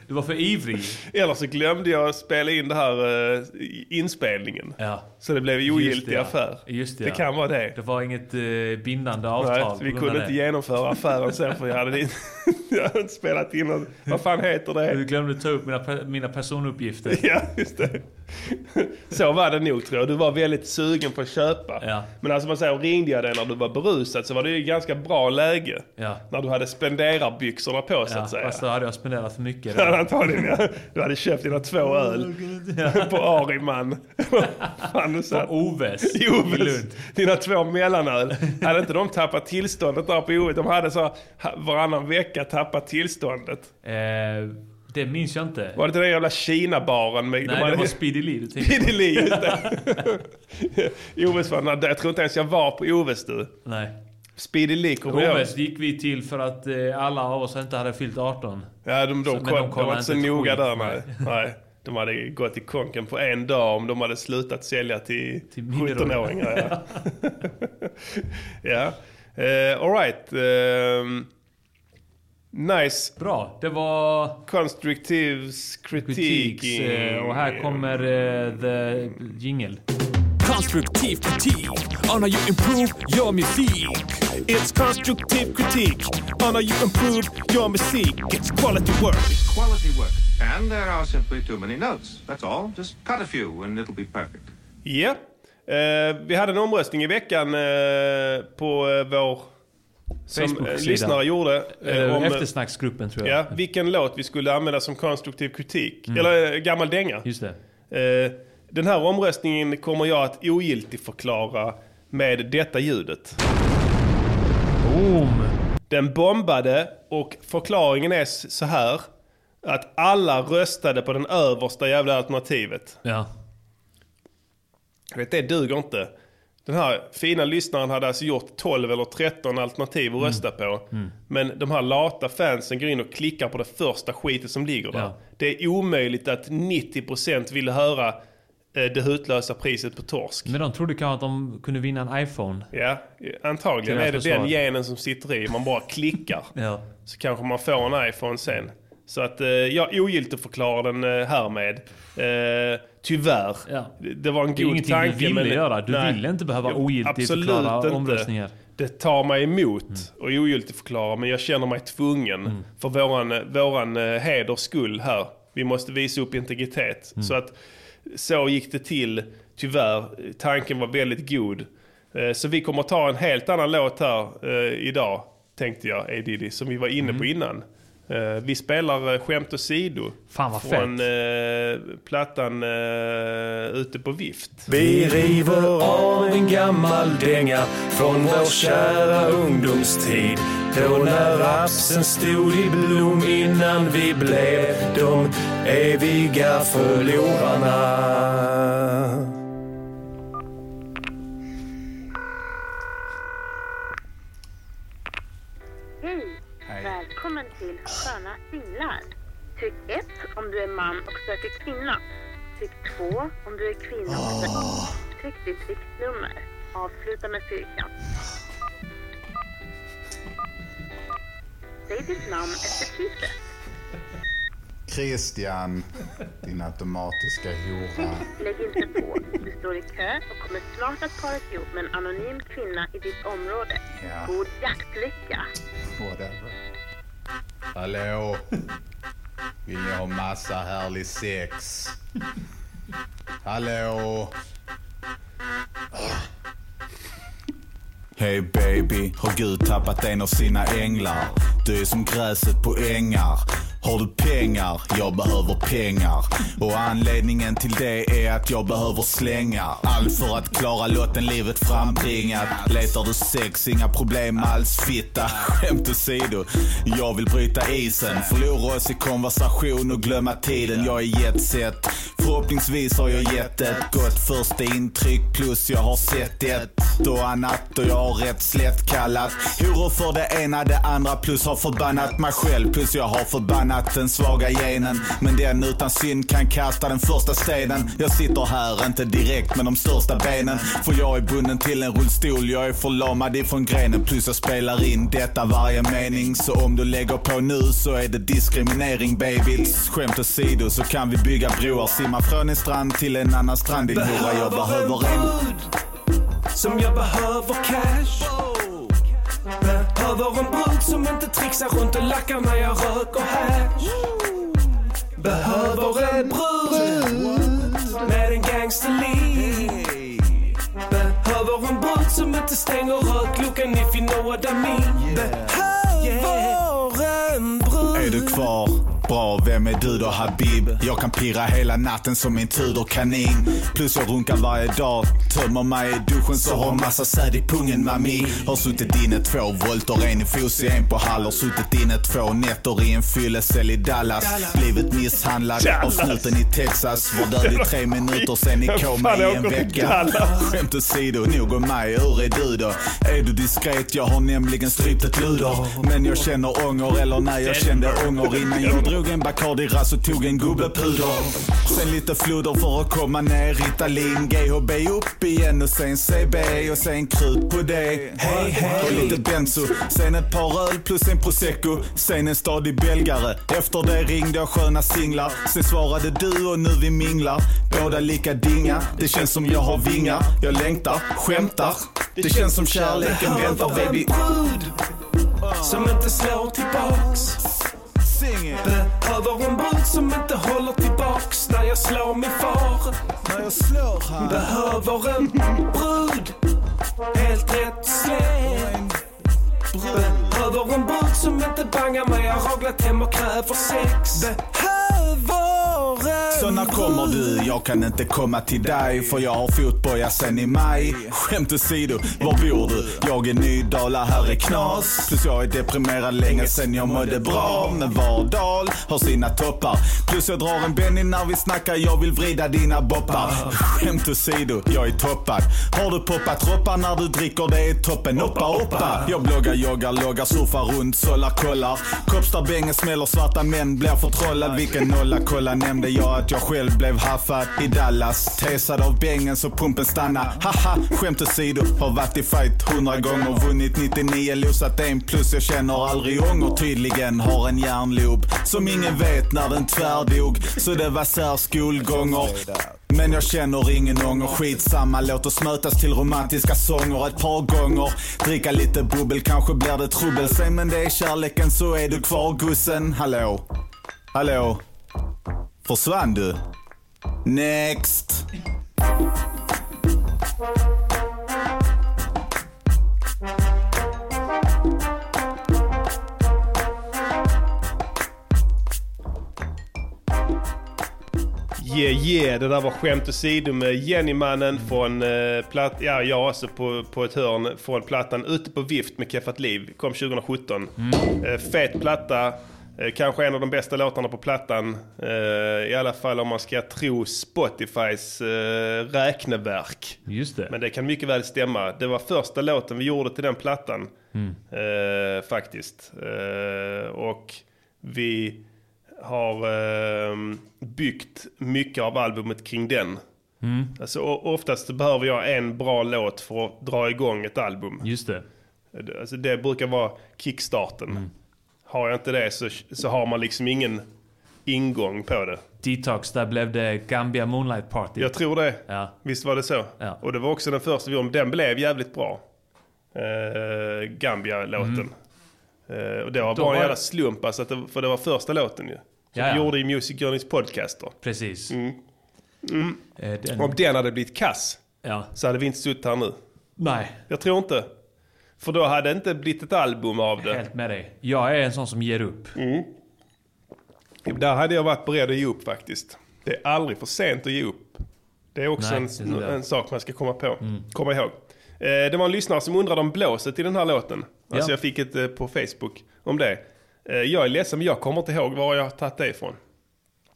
du var för ivrig. Eller så glömde jag spela in det här eh, inspelningen. Ja. Så det blev ogiltig ja. affär. Just det, det ja. kan vara det. Det var inget eh, bindande avtal. Nej, vi kunde inte det. genomföra affären sen för jag hade, inte- jag hade inte spelat in något. Vad fan heter det? Du glömde ta upp mina, mina personuppgifter. Ja, just det. Så var det nog tror jag. Du var väldigt sugen på att köpa. Ja. Men alltså man säger, ringde jag dig när du var berusad så var det ju ganska bra läge. Ja. När du hade spenderarbyxorna på så Ja, att säga. fast då hade jag spenderat för mycket. Ja, antagligen ja. Du hade köpt dina två öl på Ariman. Fan. På Oves I i Oves. Lund. Dina två mellanöl. Hade inte de tappat tillståndet där på Oves? De hade så varannan vecka tappat tillståndet. Eh, det minns jag inte. Var det inte den jävla Kina-baren? Med, Nej, de hade... det var Speedy Lee du tänkte. Speedy Lee, just det. Oves var, jag tror inte ens jag var på Oves du. Nej. Speedy Lee kommer jag. Oves gick vi till för att eh, alla av oss inte hade fyllt 18. Ja, de, de, Så- kom, de, kollade var inte så noga där. Nej. nej. De hade gått i konken på en dag om de hade slutat sälja till, minderåriga. 17-åringar. Ja. ja. Uh, Alright. ehm, nice. Bra. Det var... Constructives critique. Critiques, eh, och här kommer eh, the jingle. Konstruktiv kritik on how you improve your music. It's constructive critique on how you improve your music. It's quality work. Quality work. And there are simply too many notes. That's all. Just cut a few and it'll be perfect. Ja. Eh, vi hade en omröstning i veckan eh, på vår... Som eh, lyssnare gjorde. eh, om, eh, eftersnacksgruppen tror jag. Ja, vilken låt vi skulle använda som konstruktiv kritik. Mm. Eller eh, gammal dänga. Just det. Eh, den här omröstningen kommer jag att ogiltigförklara med detta ljudet. Boom! Den bombade och förklaringen är så här. att alla röstade på den översta jävla alternativet. Ja. Det duger inte. Den här fina lyssnaren hade alltså gjort 12 eller 13 alternativ att rösta på. Mm. Men de här lata fansen går in och klickar på det första skitet som ligger där. Ja. Det är omöjligt att 90% ville höra eh, det hutlösa priset på torsk. Men de trodde kanske att de kunde vinna en iPhone. Ja, antagligen är det den genen som sitter i. Man bara klickar. Ja. Så kanske man får en iPhone sen. Så att eh, jag ogiltigförklarar den eh, härmed. Eh, tyvärr. Ja. Det, det var en Det är god ingenting tanke. du ville men, göra. Du nej. ville inte behöva ogiltigförklara omröstningar. Det tar mig emot och ogiltigförklara men jag känner mig tvungen Mm. för våran, våran eh, heders skull här. Vi måste visa upp integritet. Mm. Så att så gick det till. Tyvärr, tanken var väldigt god. Eh, Så vi kommer ta en helt annan låt här eh, idag, tänkte jag, A Diddy, som vi var inne på innan. Eh, Vi spelar eh, Skämt åsido. Fan vad Från eh, plattan eh, Ute på vift. Vi river av en gammal dänga från vår kära ungdomstid. Då när rapsen stod i blom innan vi blev de eviga förlorarna. Sköna singlar. Tryck 1 om du är man och söker kvinna. Tryck 2 om du är kvinna och söker... Tryck ditt riktnummer. Avsluta med fyrkant. Säg ditt namn efter typet. Christian, din automatiska hora. Lägg inte på. Du står i kö och kommer snart att paras ihop med en anonym kvinna i ditt område. Ja. God jaktlycka! Whatever. Hallå? Vill ni ha massa härlig sex? Hallå? Hey baby, har Gud tappat en av sina änglar? Du är som gräset på ängar. Har du pengar? Jag behöver pengar. Och anledningen till det är att jag behöver slänga. Allt för att klara lotten livet frambringat. Letar du sex, inga problem alls fitta. Skämt åsido, jag vill bryta isen. Förlora oss i konversation och glömma tiden. Jag är jetset. Förhoppningsvis har jag gett ett gott första intryck plus jag har sett ett och annat och jag har rätt slätt kallat horor för det ena det andra plus har förbannat mig själv plus jag har förbannat den svaga genen. Men den utan synd kan kasta den första stenen. Jag sitter här inte direkt med de största benen. För jag är bunden till en rullstol jag är förlamad ifrån grenen. Plus jag spelar in detta varje mening. Så om du lägger på nu så är det diskriminering baby. Skämt åsido så kan vi bygga broar. Simma från en strand till en annan strand. Din hora jag behöver en Som jag behöver cash. Behöver en brud som inte trixar runt och lackar när jag röker hash. Behöver en brud med en gangsterliv. Behöver en brud som inte stänger rökluckan if you know what I mean. Behöver en brud. Är du kvar? Bra, vem är du då Habib? Jag kan pirra hela natten som en Tudor-kanin. Plus jag runkar varje dag, tömmer mig i duschen så har massa säd i pungen mami. Har suttit inne två volter, en i Fosie, en på Hall. Har suttit inne två nätter i en fyllecell i Dallas. Blivit misshandlad av snuten i Texas. Var död i tre minuter, sen i koma i en vecka. Skämt åsido, nog om mig, hur är du då? Är du diskret? Jag har nämligen strypt ett luder. Men jag känner ånger, eller nej jag kände ånger innan jag drog en Bacardi-ras och tog en gubbepuder. Sen lite floder för att komma ner, Ritalin, GHB upp igen och sen CB och sen krut på det. Hej hej. Och lite benzo, sen ett par öl plus en prosecco, sen en stadig belgare. Efter det ringde jag sköna singlar, sen svarade du och nu vi minglar. Båda lika dinga, det känns som jag har vingar. Jag längtar, skämtar. Det känns som kärleken väntar baby. brud som inte slår tillbaks. Behöver en brud som inte håller tillbaks när jag slår min far. När jag slår han. Behöver en brud helt rätt släng. Behöver en brud som inte bangar mig. Jag har raglat hem och kräver sex. Behöver så när kommer du? Jag kan inte komma till dig för jag har fotboja sen i maj. Skämt åsido, var bor du? Jag är Nydala, här är knas. Plus jag är deprimerad länge sen jag mådde bra. Men var dal har sina toppar. Plus jag drar en Benny när vi snackar, jag vill vrida dina boppar. Skämt åsido, jag är toppad. Har du poppat roppar när du dricker, det är toppen. Oppa, oppa. Jag bloggar, joggar, loggar, surfar runt, sållar, kollar. Kopstar, bängen smäller, svarta män blir förtrollad. Vilken nolla, kolla nämnde jag att jag själv blev haffad i Dallas. Tesad av bängen så pumpen stanna. Haha, skämt åsido, har varit i fight hundra gånger. Vunnit 99, losat en plus. Jag känner aldrig ånger. Tydligen har en hjärnlob som ingen vet när den tvärdog. Så det var sär skolgånger. Men jag känner ingen ånger, skitsamma Låt oss mötas till romantiska sånger ett par gånger Dricka lite bubbel, kanske blir det trubbel Säg men det är kärleken så är du kvar gussen Hallå? Hallå? Försvann du? Next! Yeah yeah, det där var skämt åsido med Jennymannen från eh, platt, ja jag också på, på ett hörn från plattan Ute på vift med Keffat Liv, kom 2017. Eh, fet platta, kanske en av de bästa låtarna på plattan. Eh, I alla fall om man ska tro Spotifys eh, räkneverk. Just det. Men det kan mycket väl stämma. Det var första låten vi gjorde till den plattan. Mm. Eh, faktiskt. Eh, och vi har eh, byggt mycket av albumet kring den. Mm. Alltså, oftast behöver jag en bra låt för att dra igång ett album. Just det. Alltså, det brukar vara kickstarten. Har jag inte det så, så har man liksom ingen ingång på det. Detox, där blev det Gambia Moonlight Party. Jag tror det. Ja. Visst var det så? Ja. Och det var också den första vi gjorde. Den blev jävligt bra. Eh, Gambia-låten. Eh, och det var Då bara en jävla slump, alltså, att det, för det var första låten ju. Som vi gjorde i Music Journeys podcaster. Precis. Mm. Mm. Eh, den- Om den hade blivit kass Ja. så hade vi inte suttit här nu. Nej. Jag tror inte. För då hade det inte blivit ett album av det. Helt med dig. Jag är en sån som ger upp. Mm. Där hade jag varit beredd att ge upp faktiskt. Det är aldrig för sent att ge upp. Det är också Nej, en, är en sak man ska komma på. Mm. Komma ihåg. Eh, det var en lyssnare som undrade om blåset i den här låten. Alltså Ja. jag fick ett eh, på Facebook om det. Eh, jag är ledsen men jag kommer inte ihåg var jag har tagit det ifrån.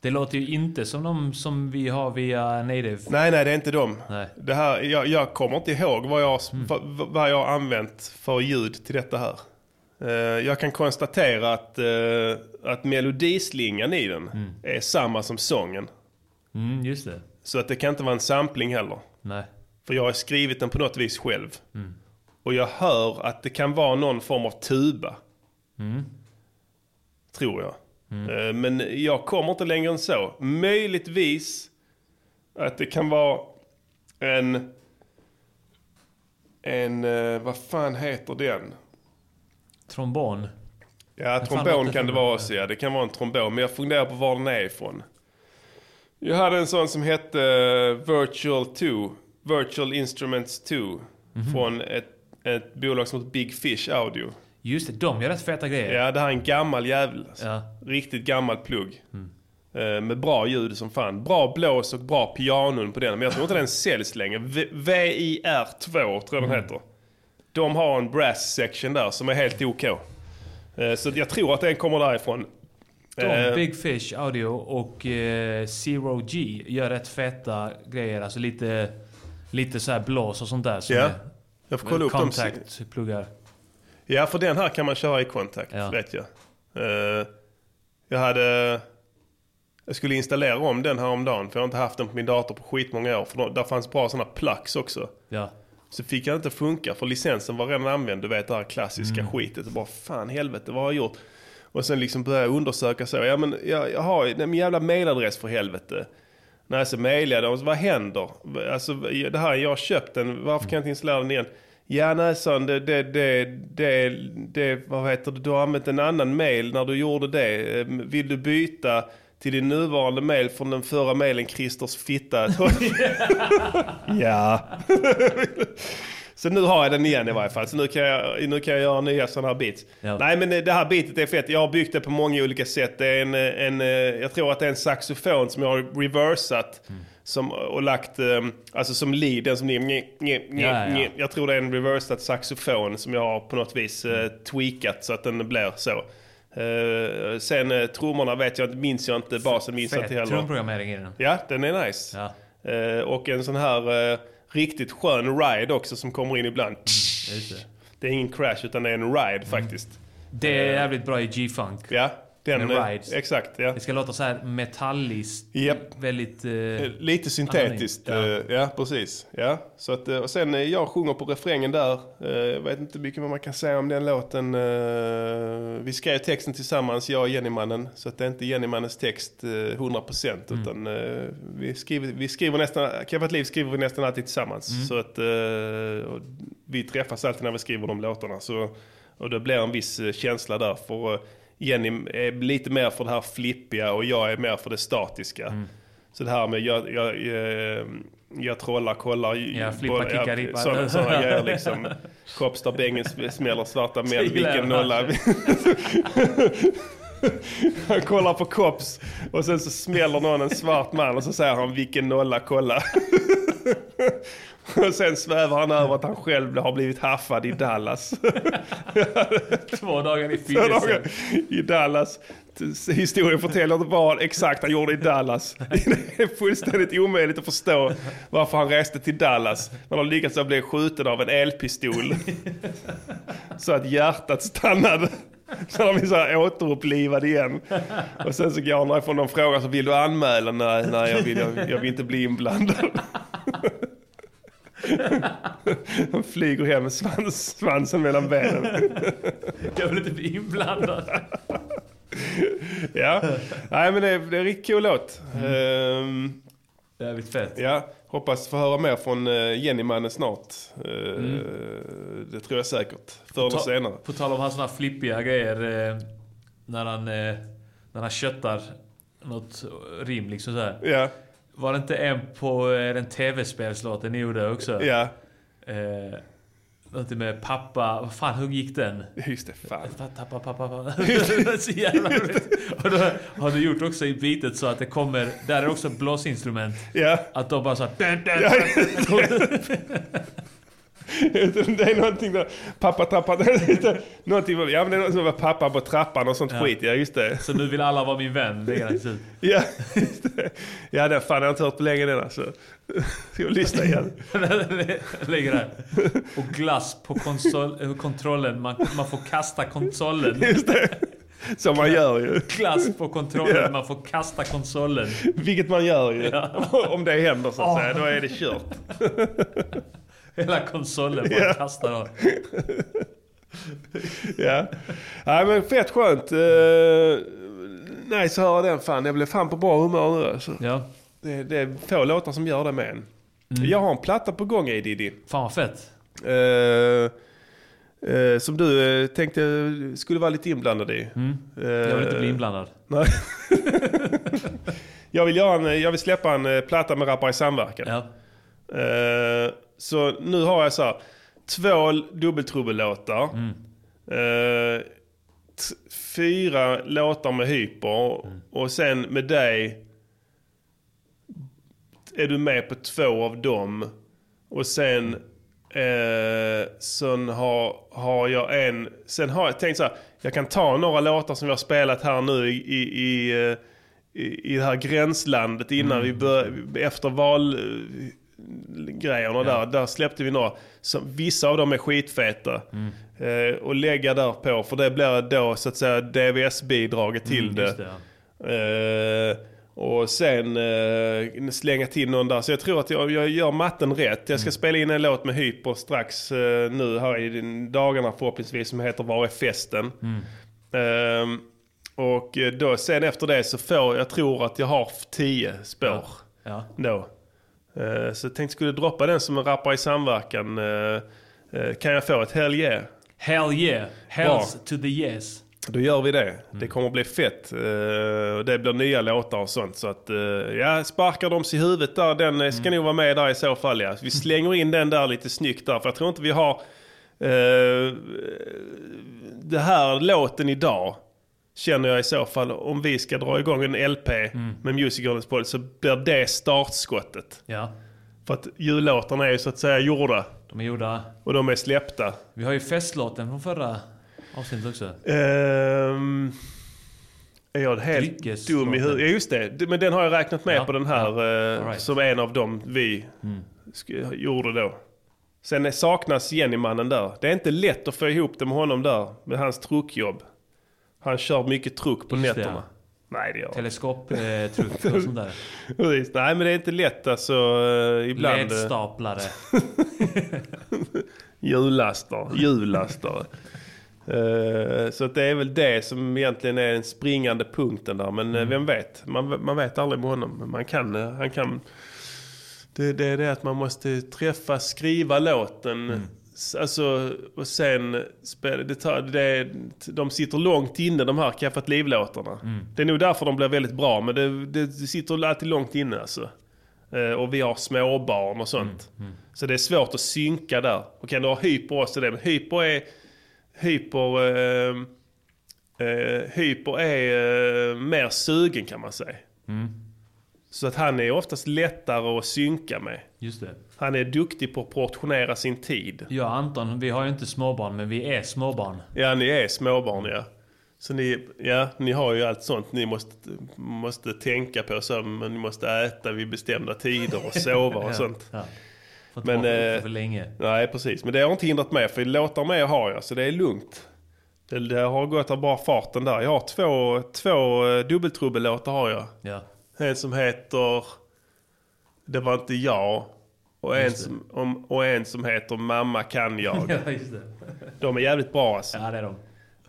Det låter ju inte som de som vi har via Native. Nej, nej det är inte dem. Nej. Det här, jag, jag kommer inte ihåg vad jag, Mm. vad, vad jag har använt för ljud till detta här. Eh, jag kan konstatera att, uh, att melodislingan i den Mm. är samma som sången. Mm, just det. Så att det kan inte vara en sampling heller. Nej. För jag har skrivit den på något vis själv. Mm. Och jag hör att det kan vara någon form av tuba. Mm. Tror jag. Eh, Men jag kommer inte längre än så. Möjligtvis att det kan vara en... En... eh, Vad fan heter den? Trombon. Ja, trombon kan det vara också. Ja, det kan vara en trombon. Men jag funderar på var den är ifrån. Jag hade en sån som hette eh, Virtual 2. Virtual Instruments 2. Mhm. Från ett, ett bolag som heter Big Fish Audio. Just det, de gör rätt feta grejer. Ja, det här är en gammal jävel. Alltså. Ja. Riktigt gammal plugg. Mm. Eh, Med bra ljud som fan. Bra blås och bra pianon på den. Men jag tror inte den säljs längre. V- VIR2 tror jag den Mm. heter. De har en brass section där som är helt OK. Eh, Så jag tror att den kommer därifrån. De, Eh, Big Fish Audio och eh, Zero G gör rätt feta grejer. Alltså lite, lite så här blås och sånt där. Ja. är- Jag får kolla upp dem. Contact-pluggar. Ja, för den här kan man köra i kontakt, Ja. vet jag. Eh, jag hade... Jag skulle installera om den här om dagen för jag har inte haft den på min dator på skitmånga år. För då- där fanns bra sådana plugs också. Ja. Så fick jag inte funka för licensen var redan använd. Du vet det här klassiska Mm. skitet. Och bara fan helvete vad har jag gjort? Och sen liksom började jag undersöka så. Ja men jag, jag har min jävla mailadress för helvete. Nej så mejlade jag så, vad händer? Alltså det här, jag har köpt den, varför kan jag inte installera den igen? Ja nej son, det, det, det, det, det, vad heter det, du har använt en annan mail när du gjorde det. Eh, Vill du byta till din nuvarande mail från den förra mailen Christers fitta? ja. Så nu har jag den igen i varje fall. Så nu kan jag, nu kan jag göra nya sådana här beats. Ja. Nej men eh, det här beatet är fett. Jag har byggt det på många olika sätt. Det är en, eh, en, eh, jag tror att det är en saxofon som jag har reversat. Mm. Som, och lagt, eh, alltså som lead, den som ni, nj, nj, nj, Ja, ja. Jag tror det är en reversad saxofon som jag har på något vis eh, tweakat så att den blir så. Eh, sen eh, trummorna vet jag inte, minns jag inte, basen minns jag inte heller. trumprogrammering i den. Ja, den är nice. Eh, och en sån här eh, riktigt skön ride också som kommer in ibland. Just det. Det är ingen crash utan det är en ride faktiskt. Det är jävligt bra i G-funk. Ja, den Med eh, rides. Exakt, ja. Det ska låta så här metalliskt. Japp. Väldigt... eh, Lite syntetiskt, anonymt. ja. precis. Ja. Så att, eh, och sen eh, jag sjunger på refrängen där. Eh, Jag vet inte mycket vad man kan säga om den låten. Eh, Vi skrev texten tillsammans, jag och Jennymannen. Så att det är inte Jennymannens text eh, 100% Mm. utan eh, vi skriver, vi skriver nästan, Keppat Liv skriver vi nästan alltid tillsammans. Mm. Så att eh, vi träffas alltid när vi skriver de låtarna. Så, och det blir en viss eh, känsla där. För eh, Jenny är lite mer för det här flippiga och jag är mer för det statiska. Mm. Så det här med jag, jag, jag, jag trollar, kollar. Ja, flippa, kicka, rippa. Sådana, sådana grejer liksom. Kopstar bängen smäller svarta män, vilken nolla. Han kollar på Kops och sen så smäller någon en svart man och så säger han vilken nolla, kolla. Och sen svävar han över att han själv har blivit haffad i Dallas. Två dagar i fyllecell. i Dallas. Historien förtäljer inte vad exakt han gjorde i Dallas. Det är fullständigt omöjligt att förstå varför han reste till Dallas. Man har lyckats bli skjuten av en elpistol. Så att hjärtat stannade. Så har vi så här återupplivad igen. Och sen så går han därifrån de frågar så vill du anmäla? Nej, nej jag, vill, jag, jag vill inte bli inblandad. Han flyger hem med svans, svansen mellan benen. Jag vill inte bli inblandad. Ja, nej men det är, det är en riktigt cool låt. Ehm, Jävligt fett. ja, hoppas få höra mer från uh, Jennymannen snart. Eh, Mm. Det tror jag säkert. Förr eller senare. På tal om hans såna flippiga grejer. Eh, när han, eh, när han köttar något rim liksom så här. Ja. Var det inte en på eh, den tv-spelslåten ni gjorde också? Ja. Eh, någonting med pappa, vad fan hur gick den? Just det, fan. Pappa, pappa, pappa. så jävla. Och då har du gjort också i beatet så att det kommer, där är också blåsinstrument. Ja. Att de bara så här, dun, dun, Ja, dun. det är någonting där, pappa trappan, någonting, ja men det är något som var pappa på trappan och sånt Ja. skit, ja just det. Så nu vill alla vara min vän. Det är kul. Ja, just det. Ja, det fan jag har inte hört på länge den alltså. Ska jag lyssna igen. Lägger där. Och glass på konsol, eh, kontrollen. Man, man får kasta konsolen. Just det. Som man gör ju. Glass på kontrollen. Ja. Man får kasta konsolen. Vilket man gör ju. Ja. Om det händer så att Åh. säga, då är det kört. Hela konsolen bara kastar av. Ja. Nej men fett skönt. Uh, nice att höra den fan. Jag blev fan på bra humör nu alltså. Ja. Det, det är få låtar som gör det med en. Mm. Jag har en platta på gång i Diddy. Fan vad fett. Eh, eh, som du eh, tänkte skulle vara lite inblandad i. Mm. Jag vill inte bli inblandad. Nej. jag, vill en, jag vill släppa en platta med Rappare i samverkan. Ja. Eh, så nu har jag så här, två dubbeltrubbellåtar. Eh, t- fyra låtar med hyper. Och sen med dig är du med på två av dem. Och sen eh, sen har, har jag en... Sen har jag tänkt så här, jag kan ta några låtar som vi har spelat här nu i, i, i, eh, i, det här gränslandet innan Mm. vi bör, efter val grejerna där. Där släppte vi några. Som, vissa av dem är skitfeta. Mm. Eh, och lägga där på. För det blir då så att säga DVS-bidraget till Mm, det. Eh, och sen eh, slänga till någon där. Så jag tror att jag, jag gör matten rätt. Jag ska Mm. spela in en låt med Hyper strax eh, nu här i dagarna förhoppningsvis som heter Var är festen? Mm. Ehm, och då sen efter det så får jag tror att jag har tio spår. Ja. Då. Eh, så jag tänkte skulle droppa den som en rappare i samverkan. Eh, eh, kan jag få ett hell yeah? Hell yeah. Bra. Hells to the yes. Då gör vi det. Det kommer att bli fett. Och det blir nya låtar och sånt. Så att, ja, sparkar de sig i huvudet där, den ska nog vara med där i så fall. Ja. Vi slänger in den där lite snyggt där. För jag tror inte vi har eh, det här låten idag. Känner jag i så fall, om vi ska dra igång en LP med Music Girls Poll så blir det startskottet. Ja. För att jullåtarna är ju så att säga gjorda. De är gjorda. Och de är släppta. Vi har ju festlåten från förra avsnittet också. Ehm, är jag helt dum i huvudet? Ja just det, men den har jag räknat med Ja, på den här ja. eh, right. som en av dem vi Mm. gjorde då. Sen saknas Jenny-mannen där. Det är inte lätt att få ihop det med honom där, med hans truckjobb. Han kör mycket truck på Just det, nätterna. ja. Nej det gör Teleskoptruck och sånt där. Precis. Nej men det är inte lätt alltså eh, ibland. eh, Ledstaplare. Hjullastare, hjullastare. Eh, så att det är väl det som egentligen är den springande punkten där. Men eh, vem vet? Man, man vet aldrig med honom. Man kan, eh, han kan... Det, det är det att man måste träffa, skriva låten. S- Alltså, och sen. Det tar, det, de sitter långt inne de här Kaffat Liv-låtarna. Det är nog därför de blir väldigt bra. Men det, det, sitter alltid långt inne alltså. Eh, Och vi har småbarn och sånt. Så det är svårt att synka där. Okej, du har hyper också det. Men hyper är... Hyper... Eh, eh, hyper är mer sugen kan man säga. Så att han är oftast lättare att synka med. Just det. Han är duktig på att portionera sin tid. Och Anton, vi har ju inte småbarn, men vi är småbarn. Ja, ni är småbarn ja. Så ni, ja, ni har ju allt sånt ni måste, måste tänka på. Så, men ni måste äta vid bestämda tider och sova och Ja, sånt. ja. Inte Men, eh, för länge. Nej, precis. Men det har inte hindrat mig, för låtar med har jag, så det är lugnt. Det, det har gått av bara farten där. Jag har två, två eh, dubbeltrubbellåtar har jag. Ja. En som heter Det var inte jag. Och en, som, om, och en som heter Mamma kan jag. Ja, just det. De är jävligt bra alltså. Ja, det är de.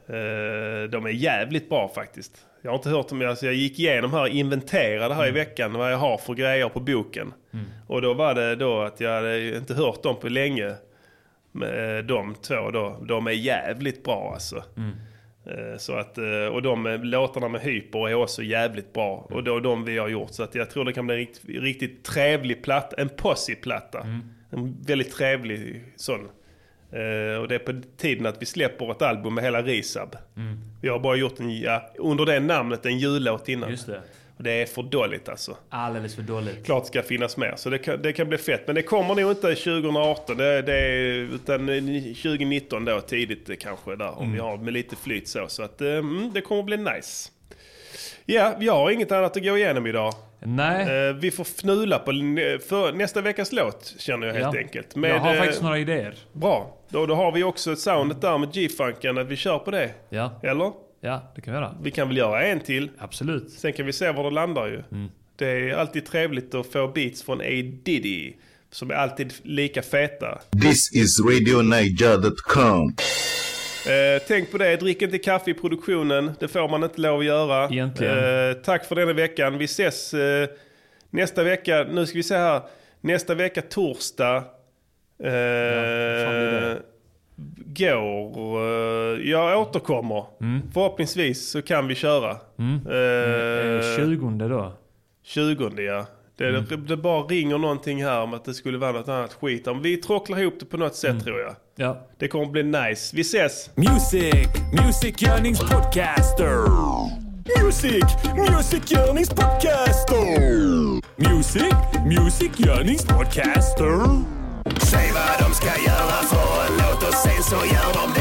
Eh, de är jävligt bra faktiskt. Jag har inte hört dem, alltså jag gick igenom här, inventerade här i veckan vad jag har för grejer på boken. Mm. Och då var det då att jag hade inte hört dem på länge. Med de två då. De är jävligt bra alltså. Mm. Eh, Så att, eh, och de eh, låtarna med Hyper är också jävligt bra. Och då de vi har gjort. Så att jag tror det kan bli en riktigt, riktigt trevlig platta. En posse-platta. En väldigt trevlig sån. Och det är på tiden att vi släpper ett album med hela Risab. Mm. Vi har bara gjort en, ja, under det namnet en jullåt innan. Just det. Det är för dåligt alltså. Alldeles för dåligt. Klart ska finnas mer. Så det kan, det kan bli fett. Men det kommer nog inte 2018. Det, det är, utan 2019 då tidigt eh, kanske där. Om Mm. vi har med lite flyt så. Så att eh, mm, det kommer bli nice. Ja, vi har inget annat att gå igenom idag. Nej. Eh, vi får fnula på nästa veckas låt känner jag helt Ja. enkelt. jag har eh, faktiskt några idéer. Bra. Då, då har vi också soundet där med G-funken. Att vi kör på det. Ja. Eller? Ja, det kan vi göra. Vi kan väl göra en till. Absolut. Sen kan vi se var det landar ju. Det är alltid trevligt att få beats från A. Diddy. Som är alltid lika feta. This is RadioNiger.com. Eh, tänk på det, drick inte kaffe i produktionen. Det får man inte lov att göra. Eh, tack för denna veckan. Vi ses eh, nästa vecka. Nu ska vi se här. Nästa vecka torsdag. Eh, det? Går. Eh, jag återkommer. Förhoppningsvis så kan vi köra. Mm. Eh, Eh, 20 då. 20 ja. Det, Mm. det, det bara ringer någonting här om att det skulle vara något annat skit. Om vi tråcklar ihop det på något sätt tror jag. Mm. Ja. Det kommer bli nice. Vi ses! Music, musikgörningspodcaster. Music, musikgörningspodcaster. Music, musikgörningspodcaster. Säg vad de ska göra för en låt och